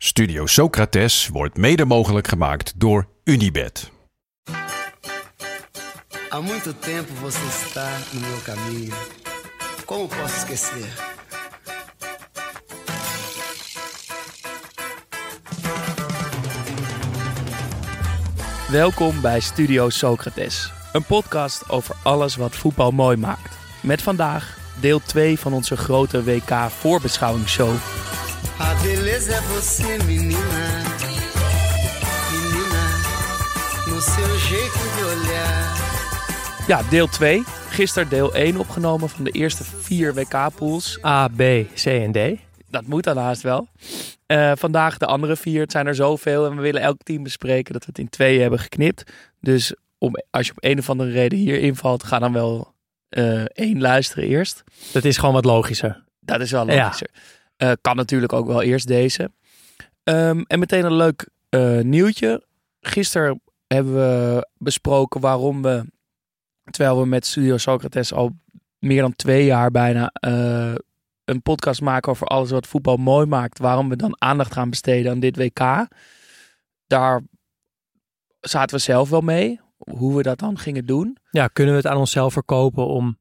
Studio Socrates wordt mede mogelijk gemaakt door Unibed. Há muito tempo você está no meu caminho. Como posso esquecer? Welkom bij Studio Socrates, een podcast over alles wat voetbal mooi maakt. Met vandaag deel 2 van onze grote WK voorbeschouwingsshow. A beleza é você, menina. Menina, no seu jeito de olhar. Ja, deel 2. Gisteren deel 1 opgenomen van de eerste vier WK-pools. A, B, C en D. Dat moet dan haast wel. Eh, vandaag de andere vier. Het zijn er zoveel en we willen elk team bespreken dat we het in twee hebben geknipt. Dus om, als je op een of andere reden hier invalt, ga dan wel eh, één luisteren eerst. Dat is gewoon wat logischer. Dat is wel Ja. Eh, kan natuurlijk ook wel eerst deze. Ehm, en meteen een leuk eh, nieuwtje. Gisteren hebben we besproken waarom we, terwijl we met Studio Socrates al meer dan twee jaar bijna eh, een podcast maken over alles wat voetbal mooi maakt, waarom we dan aandacht gaan besteden aan dit WK. Daar zaten we zelf wel mee, hoe we dat dan gingen doen. Ja, kunnen we het aan onszelf verkopen om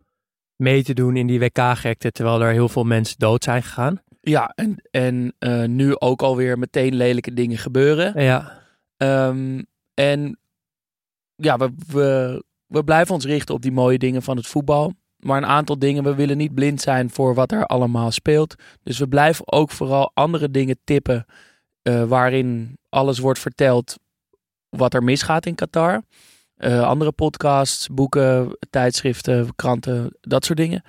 mee te doen in die WK-gekte, terwijl er heel veel mensen dood zijn gegaan? Ja, en, en eh, nu ook alweer meteen lelijke dingen gebeuren. Ja, Ehm, en ja, we, we, we blijven ons richten op die mooie dingen van het voetbal. Maar een aantal dingen, we willen niet blind zijn voor wat er allemaal speelt. Dus we blijven ook vooral andere dingen tippen eh, waarin alles wordt verteld wat er misgaat in Qatar. Eh, andere podcasts, boeken, tijdschriften, kranten, dat soort dingen.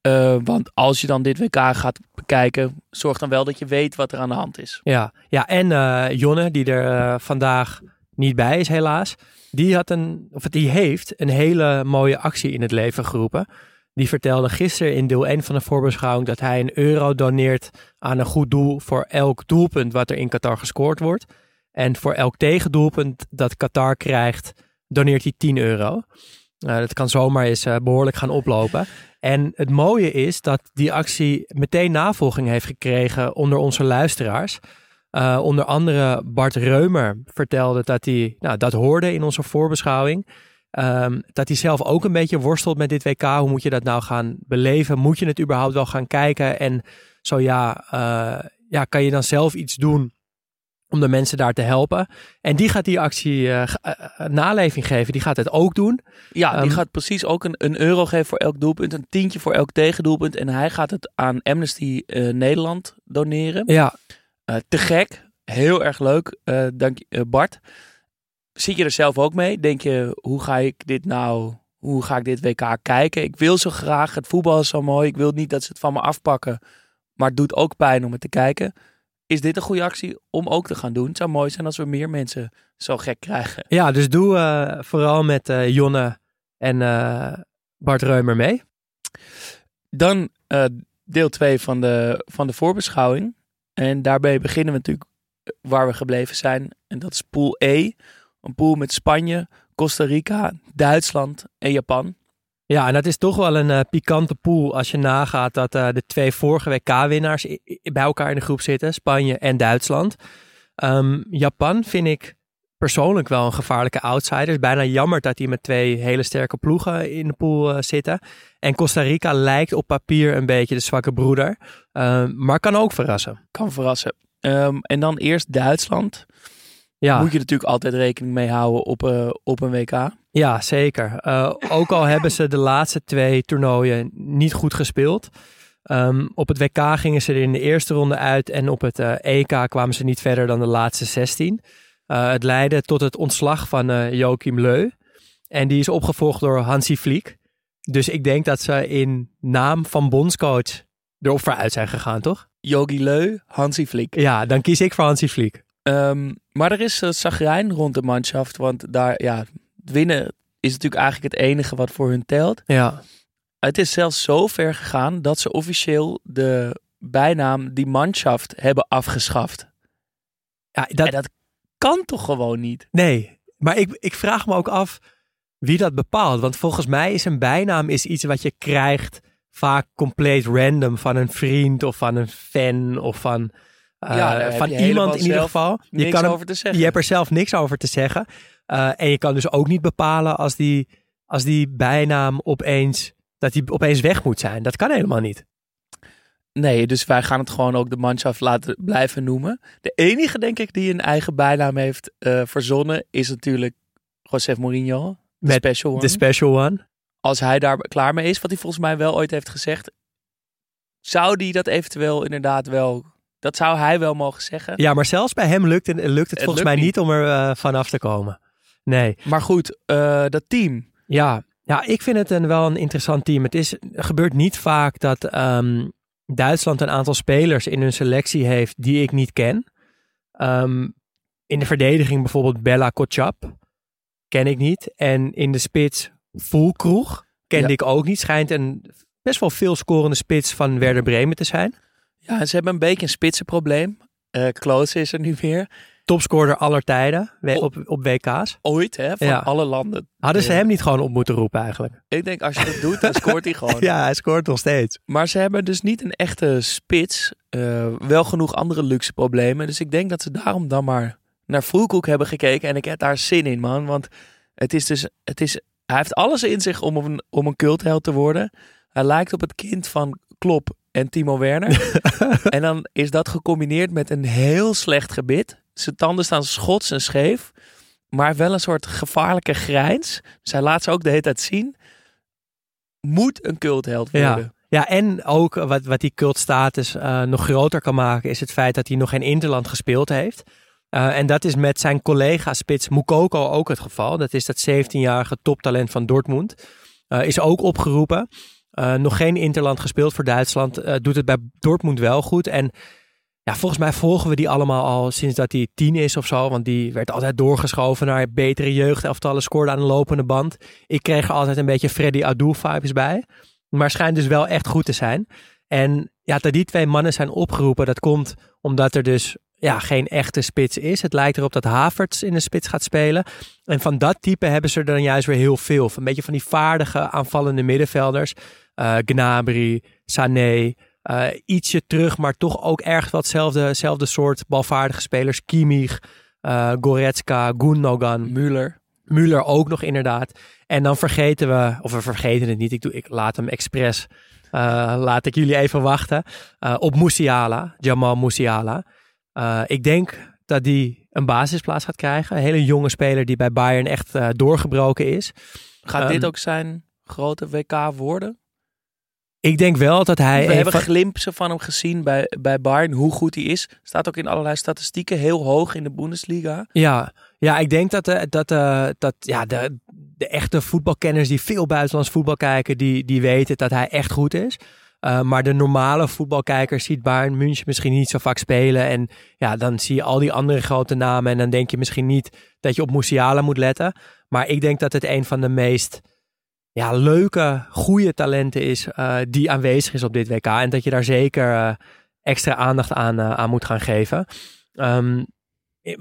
Eh, want als je dan dit WK gaat bekijken, zorg dan wel dat je weet wat er aan de hand is. ja. ja en eh, Jonne, die er vandaag niet bij is helaas, die, had een, of die heeft een hele mooie actie in het leven geroepen. Die vertelde gisteren in deel 1 van de voorbeschouwing dat hij een euro doneert aan een goed doel voor elk doelpunt wat er in Qatar gescoord wordt. En voor elk tegendoelpunt dat Qatar krijgt, doneert hij 10 euro. Nou, dat kan zomaar eens eh, behoorlijk gaan oplopen. En het mooie is dat die actie meteen navolging heeft gekregen onder onze luisteraars. Eh, onder andere Bart Reumer vertelde dat hij nou, dat hoorde in onze voorbeschouwing. Ehm, dat hij zelf ook een beetje worstelt met dit WK. Hoe moet je dat nou gaan beleven? Moet je het überhaupt wel gaan kijken? En zo ja, eh, ja kan je dan zelf iets doen om de mensen daar te helpen? En die gaat die actie eh, ge- eh, naleving geven. Die gaat het ook doen. Ja, die Ehm, gaat precies ook een, een euro geven voor elk doelpunt. Een tientje voor elk tegendoelpunt. En hij gaat het aan Amnesty eh, Nederland doneren. Ja, Eh, te gek. Heel erg leuk. Eh, dank je, eh, Bart. Zit je er zelf ook mee? Denk je, hoe ga ik dit nou... Hoe ga ik dit WK kijken? Ik wil zo graag. Het voetbal is zo mooi. Ik wil niet dat ze het van me afpakken. Maar het doet ook pijn om het te kijken. Is dit een goede actie om ook te gaan doen? Het zou mooi zijn als we meer mensen zo gek krijgen. ja dus doe eh, vooral met eh, Jonne en eh, Bart Reumer mee. Dan deel 2 van de, van de voorbeschouwing. En daarbij beginnen we natuurlijk waar we gebleven zijn. En dat is pool E. Een pool met Spanje, Costa Rica, Duitsland en Japan. Ja, en dat is toch wel een eh, pikante pool als je nagaat dat eh, de twee vorige WK-winnaars bij elkaar in de groep zitten, Spanje en Duitsland. Ehm, Japan vind ik persoonlijk wel een gevaarlijke outsider. Het is bijna jammer dat die met twee hele sterke ploegen in de pool eh, zitten. En Costa Rica lijkt op papier een beetje de zwakke broeder, Ehm, maar kan ook verrassen. Kan verrassen. Ehm, en dan eerst Duitsland. Ja, Moet je natuurlijk altijd rekening mee houden op, op een WK. Ja, zeker. Eh, ook al hebben ze de laatste twee toernooien niet goed gespeeld. Ehm, op het WK gingen ze er in de eerste ronde uit en op het eh, EK kwamen ze niet verder dan de laatste 16. Eh, het leidde tot het ontslag van eh Joachim Leu. En die is opgevolgd door Hansi Vliek. Dus ik denk dat ze in naam van bondscoach erop vooruit zijn gegaan, toch? Yogi Leu, Hansi Flick. Ja, dan kies ik voor Hansi Flick. Ehm, maar er is uh, zagrijn rond de manschaft. Want daar, ja, winnen is natuurlijk eigenlijk het enige wat voor hun telt. Ja. Het is zelfs zo ver gegaan dat ze officieel de bijnaam die manschaft hebben afgeschaft. Ja, dat... En dat kan toch gewoon niet? Nee, maar ik, ik vraag me ook af wie dat bepaalt. Want volgens mij is een bijnaam is iets wat je krijgt vaak compleet random van een vriend of van een fan of van, uh, Ja, daar van iemand in ieder geval. Je, kan hem- over te zeggen. je hebt er zelf niks over te zeggen. Uh, en je kan dus ook niet bepalen als die, als die bijnaam opeens, dat die opeens weg moet zijn. Dat kan helemaal niet. Nee, dus wij gaan het gewoon ook de manschaft laten blijven noemen. De enige, denk ik, die een eigen bijnaam heeft eh, verzonnen, is natuurlijk José Mourinho. De Met special one. De special one. Als hij daar klaar mee is, wat hij volgens mij wel ooit heeft gezegd, zou die dat eventueel inderdaad wel, dat zou hij wel mogen zeggen. Ja, maar zelfs bij hem lukt, het- lukt het, Het volgens lukt mij niet. niet om er eh, vanaf te komen. Nee. Maar goed, eh, dat team. Ja, ja ik vind het een, wel een interessant team. Het is, gebeurt niet vaak dat ehm, Duitsland een aantal spelers in hun selectie heeft die ik niet ken. Ehm, in de verdediging bijvoorbeeld Bella Kotschap. Ken ik niet. En in de spits Voelkroeg. Kende Ja. ik ook niet. Schijnt een best wel veel scorende spits van Werder Bremen te zijn. Ja, ze hebben een beetje een spitsenprobleem. Eh Klose is er nu weer. Topscorer aller tijden op, op WK's. Ooit, hè, van Ja. alle landen. Hadden ze hem niet gewoon op moeten roepen eigenlijk? Ik denk, als je dat doet, dan scoort hij gewoon. Ja, hij scoort nog steeds. Maar ze hebben dus niet een echte spits. Eh, wel genoeg andere luxe problemen. Dus ik denk dat ze daarom dan maar naar Vroekoek hebben gekeken. En ik heb daar zin in, man. Want het is dus, het is, hij heeft alles in zich om een, om een cultheld te worden. Hij lijkt op het kind van Klop en Timo Werner. en dan is dat gecombineerd met een heel slecht gebit. Zijn tanden staan schots en scheef. Maar wel een soort gevaarlijke grijns. Dus hij laat ze ook de hele tijd zien. Moet een cultheld Ja. worden. Ja, en ook wat, wat die cultstatus eh nog groter kan maken, is het feit dat hij nog geen Interland gespeeld heeft. Eh, en dat is met zijn collega spits Mukoko ook het geval. Dat is dat 17-jarige toptalent van Dortmund. Eh, is ook opgeroepen. Nog geen Interland gespeeld voor Duitsland. Doet het bij Dortmund wel goed. En ja, volgens mij volgen we die allemaal al sinds dat hij tien is of zo. Want die werd altijd doorgeschoven naar betere jeugdelftallen. Scoorde aan de lopende band. Ik kreeg er altijd een beetje Freddy Adu vibes bij. Maar schijnt dus wel echt goed te zijn. En ja, dat die twee mannen zijn opgeroepen, dat komt omdat er dus ja, geen echte spits is. Het lijkt erop dat Havertz in de spits gaat spelen. En van dat type hebben ze er dan juist weer heel veel. Een beetje van die vaardige aanvallende middenvelders. Eh Gnabry, Sané, eh, ietsje terug, maar toch ook erg hetzelfde soort balvaardige spelers. Kimmich, eh Goretzka, Gundogan. Müller. Müller ook nog inderdaad. En dan vergeten we, of we vergeten het niet, ik, doe, ik laat hem expres, eh, laat ik jullie even wachten, op Musiala, Jamal Musiala. Ik denk dat die een basisplaats gaat krijgen. Een hele jonge speler die bij Bayern echt doorgebroken is. Gaat Ehm, dit ook zijn grote WK worden? Ik denk wel dat hij... We hebben van- glimpsen van hem gezien bij, bij Bayern, hoe goed hij is. Staat ook in allerlei statistieken heel hoog in de Bundesliga. Ja, ja ik denk dat, eh, dat, eh, dat ja, de, de echte voetbalkenners die veel buitenlands voetbal kijken, die, die weten dat hij echt goed is. Eh, maar de normale voetbalkijker ziet Bayern München misschien niet zo vaak spelen. En ja, dan zie je al die andere grote namen. En dan denk je misschien niet dat je op Musiala moet letten. Maar ik denk dat het een van de meest ja, leuke, goede talenten is eh, die aanwezig is op dit WK. En dat je daar zeker eh, extra aandacht aan, eh, aan moet gaan geven. Ehm,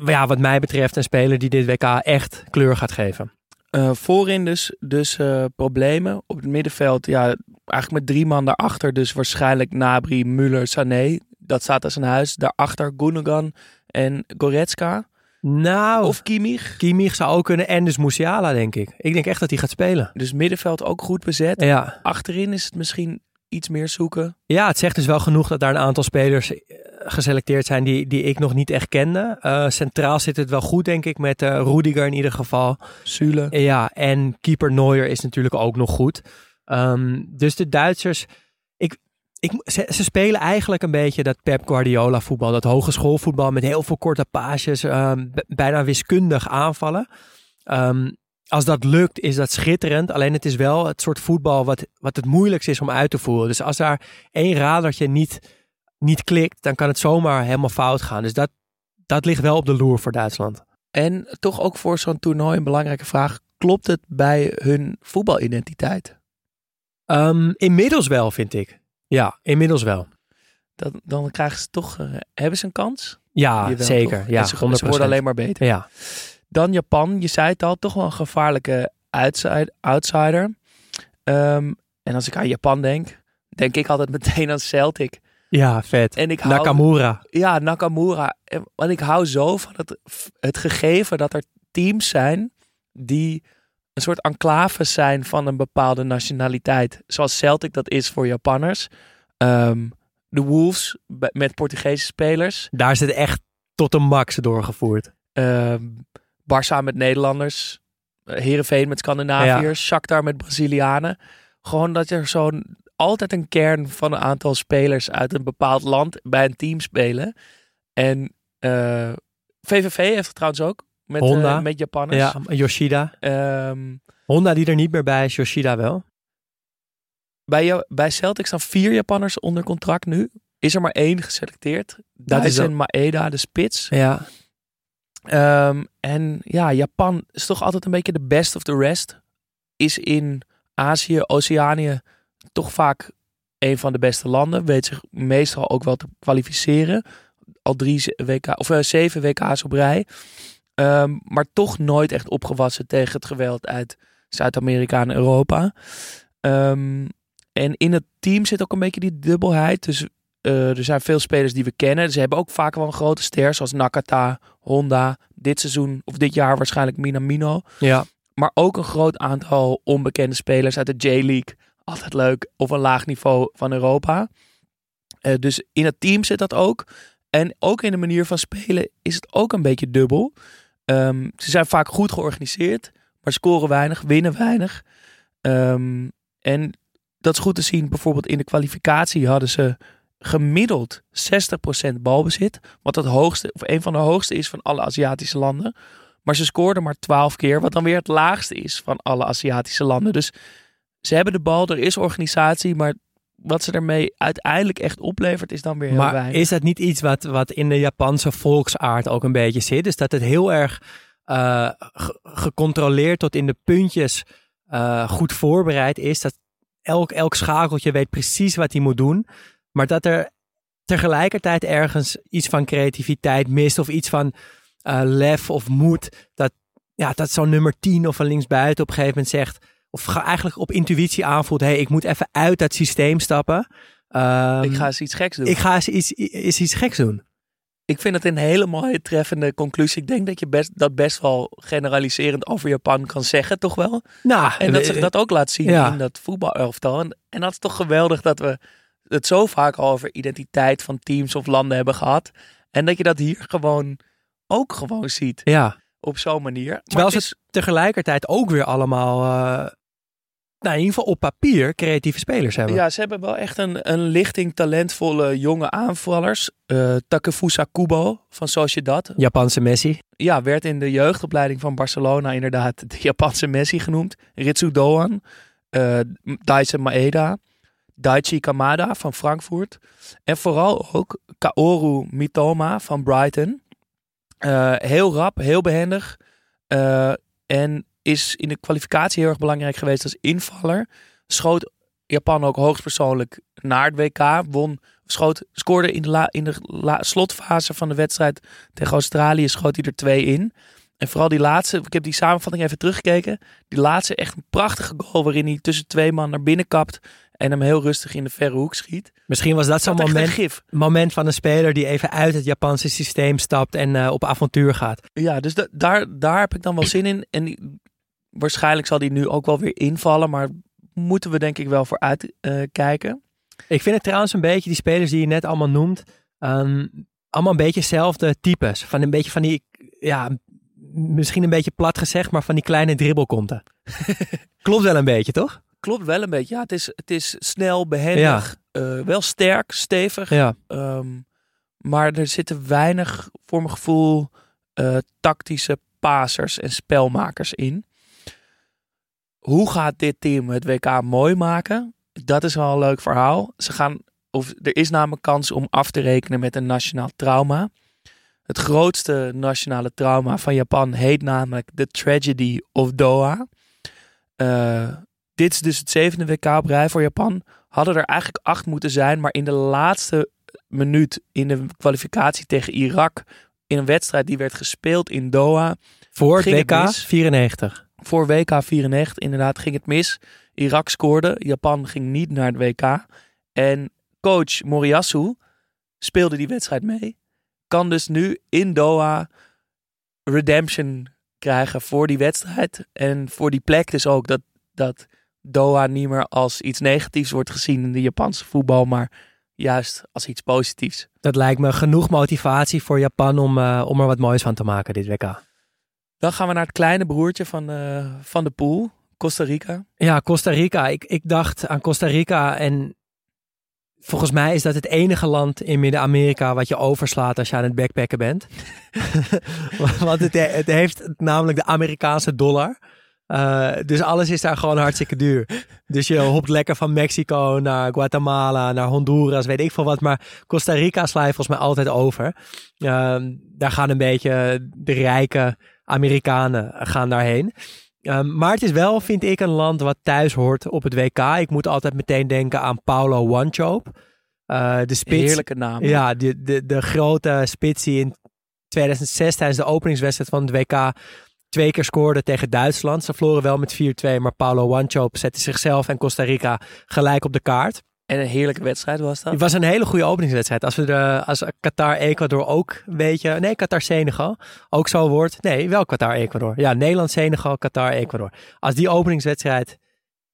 ja, wat mij betreft een speler die dit WK echt kleur gaat geven. Voorin dus, dus problemen. Op het middenveld, ja, eigenlijk met drie man daarachter. Dus waarschijnlijk Nabri, Müller, Sané. Dat staat als een huis. Daarachter Gundogan en Goretzka. Nou, Of Kimmich. Kimmich zou ook kunnen en dus Musiala, denk ik. Ik denk echt dat hij gaat spelen. Dus middenveld ook goed bezet. Ja. Achterin is het misschien iets meer zoeken. ja, het zegt dus wel genoeg dat daar een aantal spelers eh, geselecteerd zijn die, die ik nog niet echt kende. Eh, centraal zit het wel goed, denk ik, met eh Rudiger in ieder geval. Zule. Ja, en keeper Neuer is natuurlijk ook nog goed. Ehm, dus de Duitsers, ik, ze, ze spelen eigenlijk een beetje dat Pep Guardiola voetbal. Dat hogeschoolvoetbal met heel veel korte paasjes, ehm, bijna wiskundig aanvallen. Ehm, als dat lukt, is dat schitterend. Alleen het is wel het soort voetbal wat, wat het moeilijkst is om uit te voeren. Dus als daar één radertje niet, niet klikt, dan kan het zomaar helemaal fout gaan. Dus dat, dat ligt wel op de loer voor Duitsland. En toch ook voor zo'n toernooi een belangrijke vraag. Klopt het bij hun voetbalidentiteit? Um, inmiddels wel, vind ik. Ja, inmiddels wel. Dan, dan krijgen ze toch, uh, hebben ze een kans? Ja, Jawel, zeker. toch? Ja, En ze, ze worden alleen maar beter. Ja. Dan Japan, je zei het al, toch wel een gevaarlijke outside- outsider. Ehm, en als ik aan Japan denk, denk ik altijd meteen aan Celtic. ja, vet. En ik hou, Nakamura. Ja, Nakamura. En- Want ik hou zo van het, het gegeven dat er teams zijn die een soort enclaves zijn van een bepaalde nationaliteit. Zoals Celtic dat is voor Japanners. Ehm, de Wolves met Portugese spelers. Daar is het echt tot de max doorgevoerd. Ehm Barça met Nederlanders. eh, Heerenveen met Scandinaviërs. Shakhtar met Brazilianen. Gewoon dat er zo'n altijd een kern van een aantal spelers uit een bepaald land bij een team spelen. En eh, VVV heeft het trouwens ook. Met, eh, Honda. met Japanners. Ja, Yoshida. Ehm, Honda die er niet meer bij is, Yoshida wel. bij, jou- bij Celtic staan vier Japanners onder contract nu. Is er maar één geselecteerd. Dat is een Maeda, de spits. Ja. Ehm, en ja, Japan is toch altijd een beetje de best of the rest. Is in Azië, Oceanië toch vaak een van de beste landen. Weet zich meestal ook wel te kwalificeren. Al drie WK, of, eh, zeven WK's op rij. Ehm, maar toch nooit echt opgewassen tegen het geweld uit Zuid-Amerika en Europa. Ehm, en in het team zit ook een beetje die dubbelheid. Dus eh, er zijn veel spelers die we kennen. Ze hebben ook vaak wel een grote ster, zoals Nakata, Honda. Dit seizoen, of dit jaar waarschijnlijk Minamino. Ja. Maar ook een groot aantal onbekende spelers uit de J-League. Altijd leuk. Of een laag niveau van Europa. Eh, dus in het team zit dat ook. En ook in de manier van spelen is het ook een beetje dubbel. Ehm, ze zijn vaak goed georganiseerd. Maar scoren weinig, winnen weinig. Ehm, en dat is goed te zien. Bijvoorbeeld in de kwalificatie hadden ze gemiddeld 60% balbezit. Wat het hoogste, of een van de hoogste is van alle Aziatische landen. Maar ze scoorden maar 12 keer, wat dan weer het laagste is van alle Aziatische landen. Dus ze hebben de bal, er is organisatie, maar wat ze ermee uiteindelijk echt oplevert is dan weer heel Maar weinig. is dat niet iets wat, wat in de Japanse volksaard ook een beetje zit? Dus dat het heel erg eh, ge- gecontroleerd tot in de puntjes eh, goed voorbereid is. Dat elk, elk schakeltje weet precies wat hij moet doen. Maar dat er tegelijkertijd ergens iets van creativiteit mist. Of iets van eh, lef of moed. Dat, ja, dat zo'n nummer 10 of een linksbuiten op een gegeven moment zegt. Of ga- eigenlijk op intuïtie aanvoelt. Hé, hey, ik moet even uit dat systeem stappen. Ehm, ik ga eens iets geks doen. ik ga eens iets, iets, iets geks doen. Ik vind het een hele mooie treffende conclusie. Ik denk dat je best, dat best wel generaliserend over Japan kan zeggen, toch wel? Nou, En dat zich dat ook laat zien Ja. in dat voetbalelftal. En, en dat is toch geweldig dat we het zo vaak al over identiteit van teams of landen hebben gehad. En dat je dat hier gewoon ook gewoon ziet Ja, op zo'n manier. Terwijl het ze is, tegelijkertijd ook weer allemaal, eh, nou in ieder geval op papier, creatieve spelers hebben. ja, ze hebben wel echt een, een lichting talentvolle jonge aanvallers. Eh Takefusa Kubo van Sociedad. Japanse Messi. Ja, werd in de jeugdopleiding van Barcelona inderdaad de Japanse Messi genoemd. Ritsu Doan, Daisen Maeda, Daichi Kamada van Frankfurt. En vooral ook Kaoru Mitoma van Brighton. Eh, heel rap, heel behendig. Eh, en is in de kwalificatie heel erg belangrijk geweest als invaller. Schoot Japan ook hoogstpersoonlijk naar het WK. Won, schoot, scoorde in de, la, in de la- slotfase van de wedstrijd tegen Australië schoot hij er twee in. En vooral die laatste, ik heb die samenvatting even teruggekeken. Die laatste echt een prachtige goal waarin hij tussen twee man naar binnen kapt. En hem heel rustig in de verre hoek schiet. Misschien was dat zo'n Dat moment, moment van een speler die even uit het Japanse systeem stapt en eh, op avontuur gaat. Ja, dus da- daar, daar heb ik dan wel zin in. En waarschijnlijk zal die nu ook wel weer invallen. Maar moeten we denk ik wel voor uitkijken. Ik vind het trouwens een beetje, die spelers die je net allemaal noemt, ehm, allemaal een beetje hetzelfde types. Van een beetje van die, ja, misschien een beetje plat gezegd, maar van die kleine dribbelkonten. Klopt wel een beetje, toch? Klopt wel een beetje. Ja, het is, het is snel, behendig. eh, wel sterk, stevig. Ja. Ehm, maar er zitten weinig, voor mijn gevoel, eh, tactische pasers en spelmakers in. Hoe gaat dit team het WK mooi maken? Dat is wel een leuk verhaal. Ze gaan, of er is namelijk kans om af te rekenen met een nationaal trauma. Het grootste nationale trauma van Japan heet namelijk The Tragedy of Doha. Uh, dit is dus het zevende WK op rij voor Japan. Hadden er eigenlijk acht moeten zijn, maar in de laatste minuut in de kwalificatie tegen Irak, in een wedstrijd die werd gespeeld in Doha. Voor het WK 94. Voor WK 94, inderdaad, ging het mis. Irak scoorde, Japan ging niet naar het WK. En coach Moriyasu speelde die wedstrijd mee. Kan dus nu in Doha redemption krijgen voor die wedstrijd. En voor die plek dus ook dat, dat Doha niet meer als iets negatiefs wordt gezien in de Japanse voetbal, maar juist als iets positiefs. Dat lijkt me genoeg motivatie voor Japan om, uh, om er wat moois van te maken dit WK. Dan gaan we naar het kleine broertje van, uh, van de pool, Costa Rica. Ja, Costa Rica. Ik, ik dacht aan Costa Rica en volgens mij is dat het enige land in Midden-Amerika wat je overslaat als je aan het backpacken bent. Want het, het heeft namelijk de Amerikaanse dollar. Uh, dus alles is daar gewoon hartstikke duur. Dus je hopt lekker van Mexico naar Guatemala, naar Honduras, weet ik veel wat. Maar Costa Rica sla je volgens mij altijd over. Uh, daar gaan een beetje de rijke Amerikanen gaan daarheen. Uh, maar het is wel, vind ik, een land wat thuis hoort op het WK. Ik moet altijd meteen denken aan Paulo Wanchope. Uh, de spits. Heerlijke naam. Ja, de, de, de grote spits die in 2006 tijdens de openingswedstrijd van het WK twee keer scoorde tegen Duitsland. Ze verloren wel met 4-2, maar Paulo Wanchope zette zichzelf en Costa Rica gelijk op de kaart. En een heerlijke wedstrijd was dat? Het was een hele goede openingswedstrijd. Als, we de, als Qatar-Ecuador ook een beetje... Nee, Qatar-Senegal ook zo wordt. Nee, wel Qatar-Ecuador. Ja, Nederland-Senegal, Qatar-Ecuador. Als die openingswedstrijd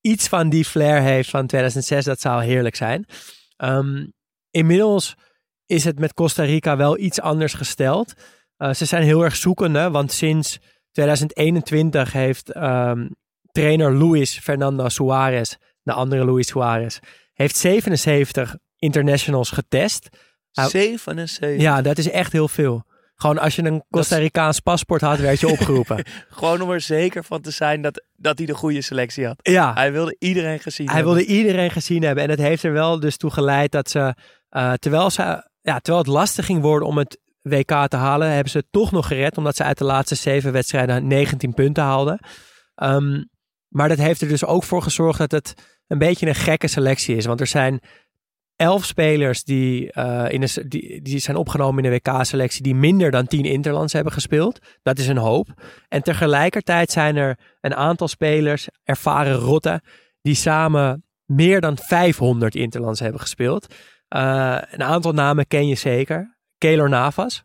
iets van die flair heeft van 2006, dat zou heerlijk zijn. Um, inmiddels is het met Costa Rica wel iets anders gesteld. Uh, ze zijn heel erg zoekende, want sinds 2021 heeft um, trainer Luis Fernando Suarez, de andere Luis Suarez, heeft 77 internationals getest. 77? Ja, dat is echt heel veel. Gewoon als je een Costa Ricaans paspoort had, werd je opgeroepen. Gewoon om er zeker van te zijn dat, dat hij de goede selectie had. Ja. Hij wilde iedereen gezien hij hebben. wilde iedereen gezien hebben. En het heeft er wel dus toe geleid dat ze, uh, terwijl, ze ja, terwijl het lastig ging worden om het WK te halen, hebben ze het toch nog gered. Omdat ze uit de laatste zeven wedstrijden 19 punten haalden. Um, maar dat heeft er dus ook voor gezorgd dat het een beetje een gekke selectie is. Want er zijn elf spelers die, uh, in de, die, die zijn opgenomen in de WK-selectie die minder dan 10 interlands hebben gespeeld. Dat is een hoop. En tegelijkertijd zijn er een aantal spelers, ervaren rotten, die samen meer dan 500 interlands hebben gespeeld. Uh, een aantal namen ken je zeker. Keylor Navas,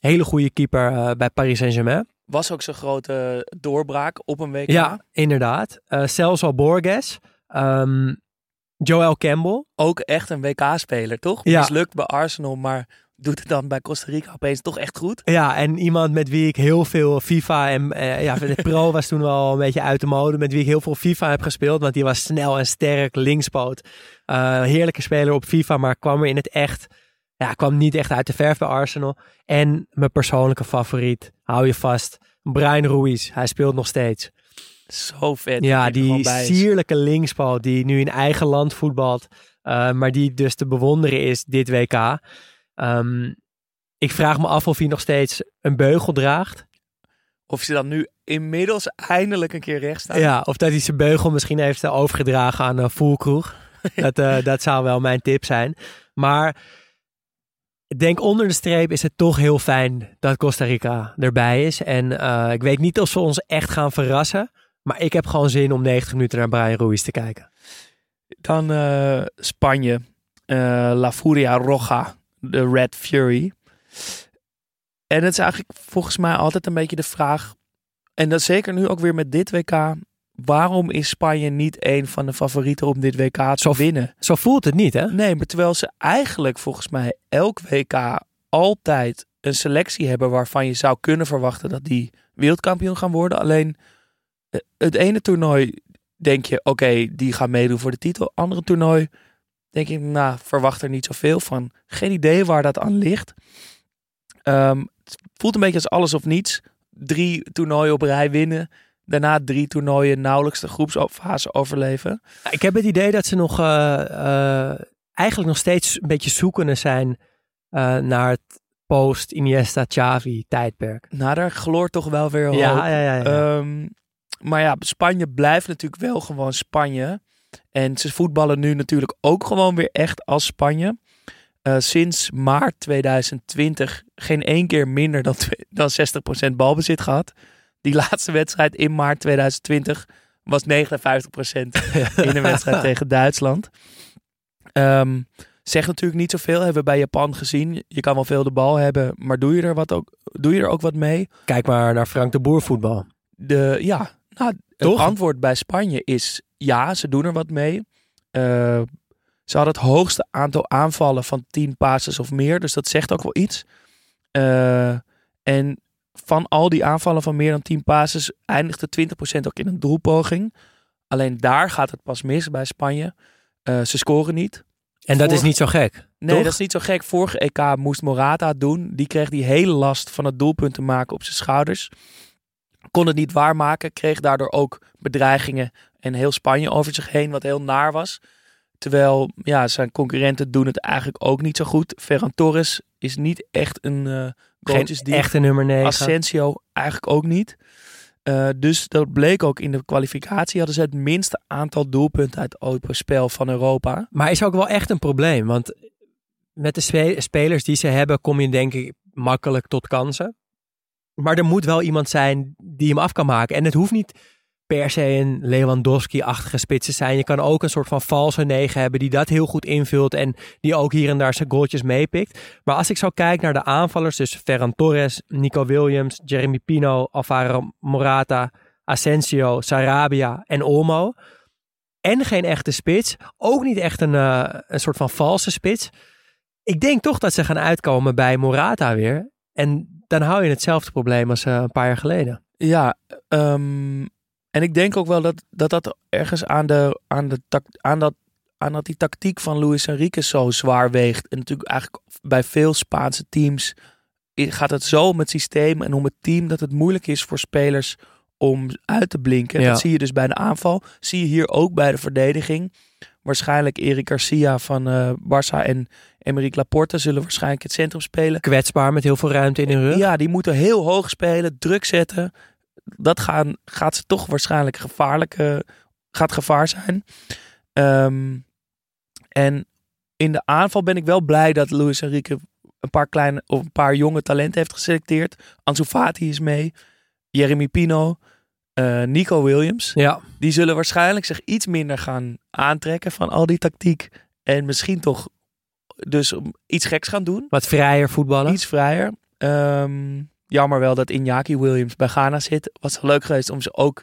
hele goede keeper uh, bij Paris Saint-Germain. Was ook zo'n grote doorbraak op een WK. Ja, inderdaad. Celso Borges, um, Joel Campbell. Ook echt een WK-speler, toch? Ja. Mislukt bij Arsenal, maar doet het dan bij Costa Rica opeens toch echt goed? Ja, en iemand met wie ik heel veel FIFA en uh, ja, de pro was toen wel een beetje uit de mode. Met wie ik heel veel FIFA heb gespeeld, want die was snel en sterk, linkspoot. Uh, heerlijke speler op FIFA, maar kwam er in het echt ja, kwam niet echt uit de verf bij Arsenal. En mijn persoonlijke favoriet, hou je vast, Brian Ruiz. Hij speelt nog steeds. Zo vet. Ja, die sierlijke linkspoot die nu in eigen land voetbalt. Uh, maar die dus te bewonderen is dit WK. Um, ik vraag me af of hij nog steeds een beugel draagt. Of ze dan nu inmiddels eindelijk een keer recht staat. Ja, of dat hij zijn beugel misschien heeft overgedragen aan een voelkroeg. dat, uh, dat zou wel mijn tip zijn. Maar ik denk onder de streep is het toch heel fijn dat Costa Rica erbij is. En uh, ik weet niet of ze ons echt gaan verrassen. Maar ik heb gewoon zin om 90 minuten naar Brian Ruiz te kijken. Dan uh, Spanje. Uh, La Furia Roja. De Red Fury. En het is eigenlijk volgens mij altijd een beetje de vraag. En dat zeker nu ook weer met dit WK. Waarom is Spanje niet een van de favorieten om dit WK te zo, winnen? Zo voelt het niet, hè? Nee, maar terwijl ze eigenlijk volgens mij elk WK altijd een selectie hebben waarvan je zou kunnen verwachten dat die wereldkampioen gaan worden. Alleen het ene toernooi denk je, oké, okay, die gaan meedoen voor de titel. Andere toernooi denk ik, nou, verwacht er niet zoveel van. Geen idee waar dat aan ligt. Um, het voelt een beetje als alles of niets. Drie toernooien op rij winnen daarna drie toernooien nauwelijks de groepsfase overleven. Ik heb het idee dat ze nog eh, eh, eigenlijk nog steeds een beetje zoekende zijn eh, naar het post-Iniesta-Xavi tijdperk. Nou, daar gloort toch wel weer hoop. Ja, ja, ja. ja. Ehm, maar ja, Spanje blijft natuurlijk wel gewoon Spanje. En ze voetballen nu natuurlijk ook gewoon weer echt als Spanje. Eh, sinds maart 2020 geen één keer minder dan, dan 60% balbezit gehad. Die laatste wedstrijd in maart 2020 was 59% in een wedstrijd tegen Duitsland. Ehm zegt natuurlijk niet zoveel. Hebben we bij Japan gezien. Je kan wel veel de bal hebben, maar doe je er, wat ook, doe je er ook wat mee? Kijk maar naar Frank de Boer voetbal. De, ja, nou, Toch? het antwoord bij Spanje is ja, ze doen er wat mee. Eh, ze hadden het hoogste aantal aanvallen van 10 passes of meer, dus dat zegt ook wel iets. Eh, en van al die aanvallen van meer dan 10 passes eindigde 20% ook in een doelpoging. Alleen daar gaat het pas mis bij Spanje. Eh, ze scoren niet. En dat is niet zo gek. Nee, toch? dat is niet zo gek. Vorige EK moest Morata doen. Die kreeg die hele last van het doelpunt te maken op zijn schouders. Kon het niet waarmaken. Kreeg daardoor ook bedreigingen en heel Spanje over zich heen, wat heel naar was. Terwijl ja, zijn concurrenten doen het eigenlijk ook niet zo goed. Ferran Torres is niet echt een uh, goaltjes die echte nummer 9. Asensio eigenlijk ook niet. Uh, dus dat bleek ook in de kwalificatie. Hadden ze het minste aantal doelpunten uit het open spel van Europa. Maar is ook wel echt een probleem. Want met de spe spelers die ze hebben, kom je denk ik makkelijk tot kansen. Maar er moet wel iemand zijn die hem af kan maken. En het hoeft niet per se een Lewandowski-achtige spits te zijn. Je kan ook een soort van valse negen hebben die dat heel goed invult en die ook hier en daar zijn goaltjes meepikt. Maar als ik zo kijk naar de aanvallers, dus Ferran Torres, Nico Williams, Jeremy Pino, Alvaro Morata, Asensio, Sarabia en Olmo. En geen echte spits. Ook niet echt een, uh, een soort van valse spits. Ik denk toch dat ze gaan uitkomen bij Morata weer. En dan hou je hetzelfde probleem als uh, een paar jaar geleden. Ja, um, en ik denk ook wel dat dat, dat ergens aan, de, aan, de aan, dat, aan dat die tactiek van Luis Enrique zo zwaar weegt. En natuurlijk eigenlijk bij veel Spaanse teams gaat het zo om het systeem en om het team dat het moeilijk is voor spelers om uit te blinken. Ja. Dat zie je dus bij de aanval. Zie je hier ook bij de verdediging. Waarschijnlijk Eric Garcia van uh, Barça en Emerick Laporte zullen waarschijnlijk het centrum spelen. Kwetsbaar met heel veel ruimte in hun rug. Ja, die moeten heel hoog spelen, druk zetten. Dat gaan, gaat ze toch waarschijnlijk gevaarlijk, uh, gaat gevaar zijn. Um, en in de aanval ben ik wel blij dat Luis Enrique een paar kleine of een paar jonge talenten heeft geselecteerd. Ansu Fati is mee, Jeremy Pino, uh, Nico Williams. Ja. Die zullen waarschijnlijk zich iets minder gaan aantrekken van al die tactiek en misschien toch dus iets geks gaan doen. Wat vrijer voetballen. Iets vrijer. Um, jammer wel dat Iñaki Williams bij Ghana zit. Was leuk geweest om ze ook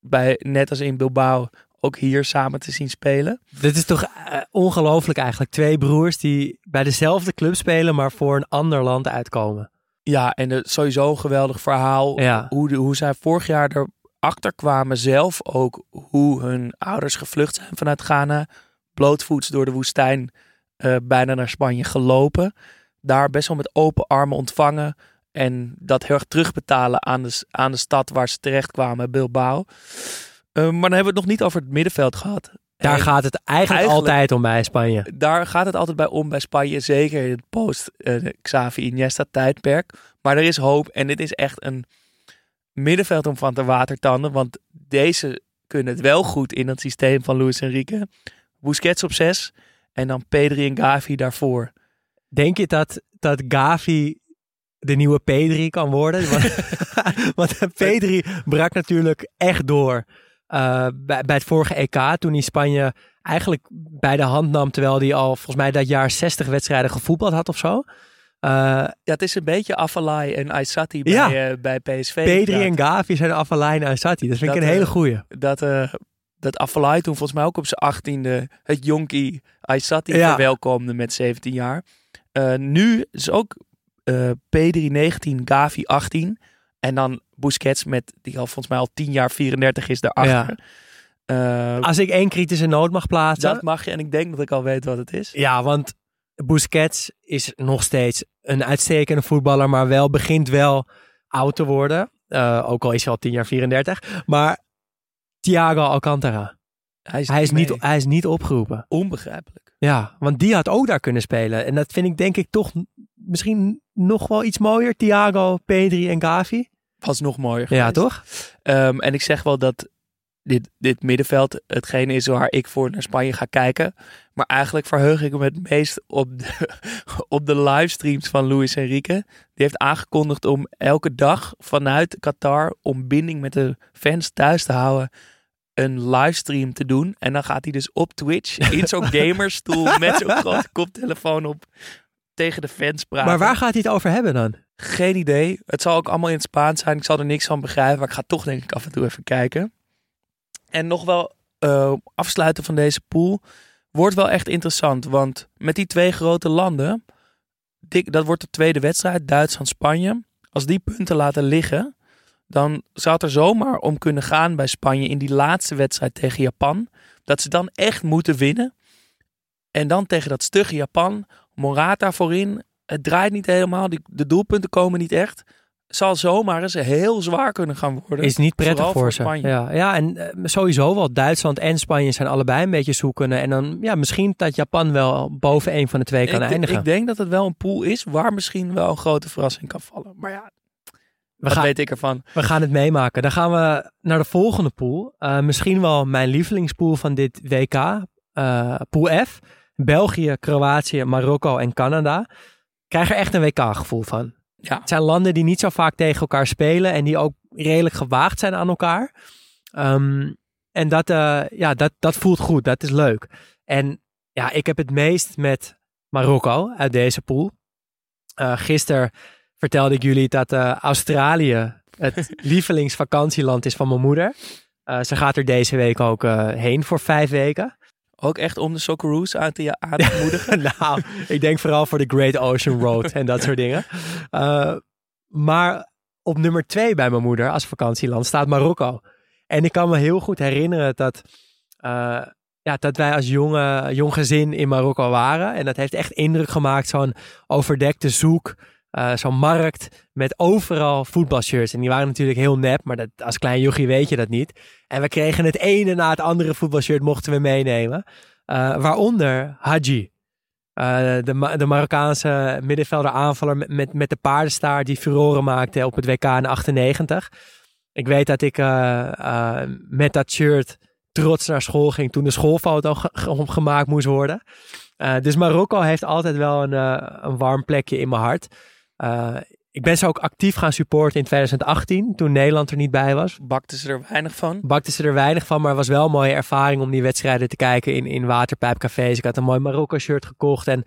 bij, net als in Bilbao, ook hier samen te zien spelen. Dit is toch uh, ongelooflijk eigenlijk. Twee broers die bij dezelfde club spelen, maar voor een ander land uitkomen. Ja, en het, sowieso een geweldig verhaal. Ja. Hoe, de, hoe zij vorig jaar erachter kwamen zelf ook hoe hun ouders gevlucht zijn vanuit Ghana. Blootvoets door de woestijn uh, bijna naar Spanje gelopen. Daar best wel met open armen ontvangen. En dat heel erg terugbetalen aan de, aan de stad waar ze terechtkwamen, Bilbao. Uh, maar dan hebben we het nog niet over het middenveld gehad. Daar en gaat het eigenlijk, eigenlijk, altijd om bij Spanje. Daar gaat het altijd bij om bij Spanje. Zeker in het post-Xavi uh, Iniesta tijdperk. Maar er is hoop en dit is echt een middenveld om van te watertanden. Want deze kunnen het wel goed in het systeem van Luis Enrique. Busquets op 6 en dan Pedri en Gavi daarvoor. Denk je dat, dat Gavi de nieuwe Pedri kan worden? Want, want Pedri brak natuurlijk echt door uh, bij, bij het vorige EK. Toen hij Spanje eigenlijk bij de hand nam. Terwijl hij al volgens mij dat jaar 60 wedstrijden gevoetbald had of zo. Uh, ja, het is een beetje Afalai en Aysati bij, ja, uh, bij PSV. Pedri en Gavi zijn Afalai en Aysati. Dat vind dat, ik een hele goeie. Dat, dat Afalai toen volgens mij ook op zijn achttiende het jonkie Aysati ja. verwelkomde met 17 jaar. Uh, nu is ook uh, Pedri 19, Gavi 18. En dan Busquets met, die al volgens mij al 10 jaar 34 is daarachter. Ja. Uh, Als ik één kritische noot mag plaatsen. Dat mag je en ik denk dat ik al weet wat het is. Ja, want Busquets is nog steeds een uitstekende voetballer, maar wel begint wel oud te worden. Eh, ook al is hij al 10 jaar 34. Maar Thiago Alcantara. Hij is, Hij is, niet, hij is niet opgeroepen. onbegrijpelijk. Ja, want die had ook daar kunnen spelen. En dat vind ik denk ik toch misschien nog wel iets mooier. Thiago, Pedri en Gavi. Was nog mooier. Ja, toch? Ehm, en ik zeg wel dat dit, dit middenveld hetgene is waar ik voor naar Spanje ga kijken. Maar eigenlijk verheug ik me het meest op de, op de livestreams van Luis Enrique. Die heeft aangekondigd om elke dag vanuit Qatar om binding met de fans thuis te houden een livestream te doen. En dan gaat hij dus op Twitch in zo'n gamerstoel met zo'n grote koptelefoon op tegen de fans praten. Maar waar gaat hij het over hebben dan? Geen idee. Het zal ook allemaal in het Spaans zijn. Ik zal er niks van begrijpen. Maar ik ga toch denk ik af en toe even kijken. En nog wel eh, afsluiten van deze pool. Wordt wel echt interessant. Want met die twee grote landen. Dat wordt de tweede wedstrijd. Duitsland-Spanje. Als die punten laten liggen. Dan zou het er zomaar om kunnen gaan bij Spanje. In die laatste wedstrijd tegen Japan. Dat ze dan echt moeten winnen. En dan tegen dat stugge Japan. Morata voorin. Het draait niet helemaal. Die, de doelpunten komen niet echt. Zal zomaar eens heel zwaar kunnen gaan worden. Is niet prettig voor, voor ze. Spanje. Ja, ja, en eh, sowieso wel. Duitsland en Spanje zijn allebei een beetje zoekende. En dan ja, misschien dat Japan wel boven een van de twee kan ik, eindigen. ik denk dat het wel een pool is waar misschien wel een grote verrassing kan vallen. Maar ja, wat gaan, weet ik ervan? we gaan het meemaken. Dan gaan we naar de volgende pool. Eh, misschien wel mijn lievelingspool van dit WK. eh, pool F. België, Kroatië, Marokko en Canada. Krijg er echt een WK-gevoel van. Ja, Het zijn landen die niet zo vaak tegen elkaar spelen en die ook redelijk gewaagd zijn aan elkaar. Ehm, en dat, eh, ja, dat, dat voelt goed, dat is leuk. En ja, ik heb het meest met Marokko uit deze pool. Gisteren vertelde ik jullie dat eh, Australië het lievelingsvakantieland is van mijn moeder. Eh, ze gaat er deze week ook eh, heen voor vijf weken. ook echt om de Socceroos aan te, aan te moedigen. nou, ik denk vooral voor de Great Ocean Road en dat soort dingen. Maar op nummer twee bij mijn moeder als vakantieland staat Marokko. En ik kan me heel goed herinneren dat, ja, dat wij als jonge, jong gezin in Marokko waren. En dat heeft echt indruk gemaakt, zo'n overdekte zoek. Uh, zo'n markt met overal voetbalshirts. En die waren natuurlijk heel nep, maar dat, als klein jochie weet je dat niet. En we kregen het ene na het andere voetbalshirt mochten we meenemen. Uh, waaronder Haji. Uh, de, de Marokkaanse middenvelder aanvaller met, met, de paardenstaart die furoren maakte op het WK in 98. Ik weet dat ik met dat shirt trots naar school ging toen de schoolfoto ge gemaakt moest worden. Dus Marokko heeft altijd wel een, een warm plekje in mijn hart. Uh, ik ben ze ook actief gaan supporten in 2018, toen Nederland er niet bij was. Bakten ze er weinig van? Bakten ze er weinig van, maar het was wel een mooie ervaring om die wedstrijden te kijken in, in waterpijpcafés. Ik had een mooi Marokko-shirt gekocht en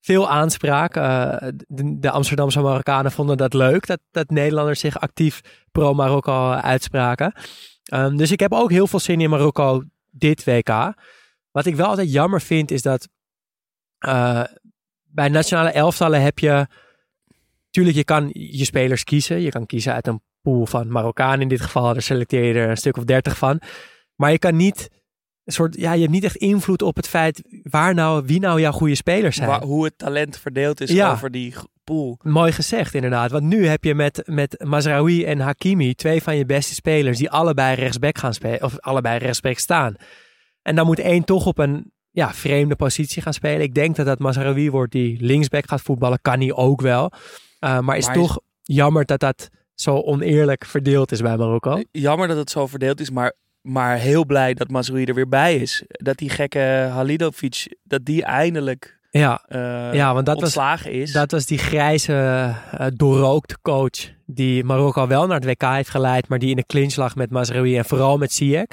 veel aanspraak. Uh, de, de, Amsterdamse Marokkanen vonden dat leuk, dat, dat Nederlanders zich actief pro-Marokko uitspraken. Um, dus ik heb ook heel veel zin in Marokko dit WK. Wat ik wel altijd jammer vind, is dat uh, bij nationale elftallen heb je Tuurlijk, je kan je spelers kiezen. Je kan kiezen uit een pool van Marokkaan in dit geval. Daar selecteer je er een stuk of dertig van. Maar je kan niet een soort, ja, je hebt niet echt invloed op het feit waar nou, wie nou jouw goede spelers zijn. Waar, hoe het talent verdeeld is Ja. over die pool. Mooi gezegd, inderdaad. Want nu heb je met, met Mazraoui en Hakimi twee van je beste spelers die allebei rechtsback gaan spelen, of allebei rechtsback staan. En dan moet één toch op een ja, vreemde positie gaan spelen. Ik denk dat dat Mazraoui wordt die linksback gaat voetballen. Kan hij ook wel. Uh, maar is Maar toch jammer dat dat zo oneerlijk verdeeld is bij Marokko. Jammer dat het zo verdeeld is, maar, maar heel blij dat Mazraoui er weer bij is. Dat die gekke Halilovic, dat die eindelijk Ja, uh, ja want dat was, is. dat was die grijze, uh, doorrookte coach die Marokko wel naar het WK heeft geleid, maar die in de clinch lag met Mazraoui en vooral met Ziyech.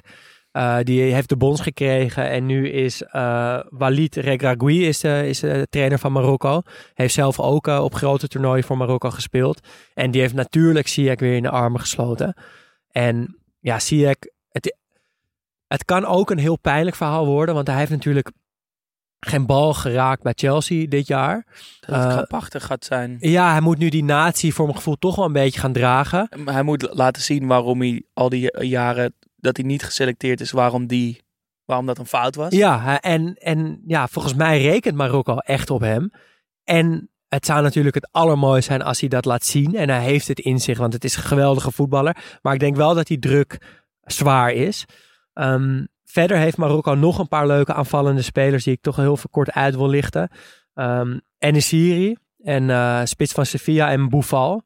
Uh, die heeft de bons gekregen en nu is uh, Walid Regragui is de, is de trainer van Marokko. Heeft zelf ook uh, op grote toernooien voor Marokko gespeeld. En die heeft natuurlijk Ziyech weer in de armen gesloten. En ja, Ziyech, het, het kan ook een heel pijnlijk verhaal worden, want hij heeft natuurlijk geen bal geraakt bij Chelsea dit jaar. Dat het krampachtig gaat zijn. Ja, hij moet nu die natie voor mijn gevoel toch wel een beetje gaan dragen. Hij moet laten zien waarom hij al die jaren dat hij niet geselecteerd is, waarom, die, waarom dat een fout was. Ja, en, en ja, volgens mij rekent Marokko echt op hem. En het zou natuurlijk het allermooiste zijn als hij dat laat zien. En hij heeft het in zich, want het is een geweldige voetballer. Maar ik denk wel dat die druk zwaar is. Ehm, verder heeft Marokko nog een paar leuke aanvallende spelers die ik toch heel kort uit wil lichten. Um, Enesiri en uh, spits van Sevilla en Boufal.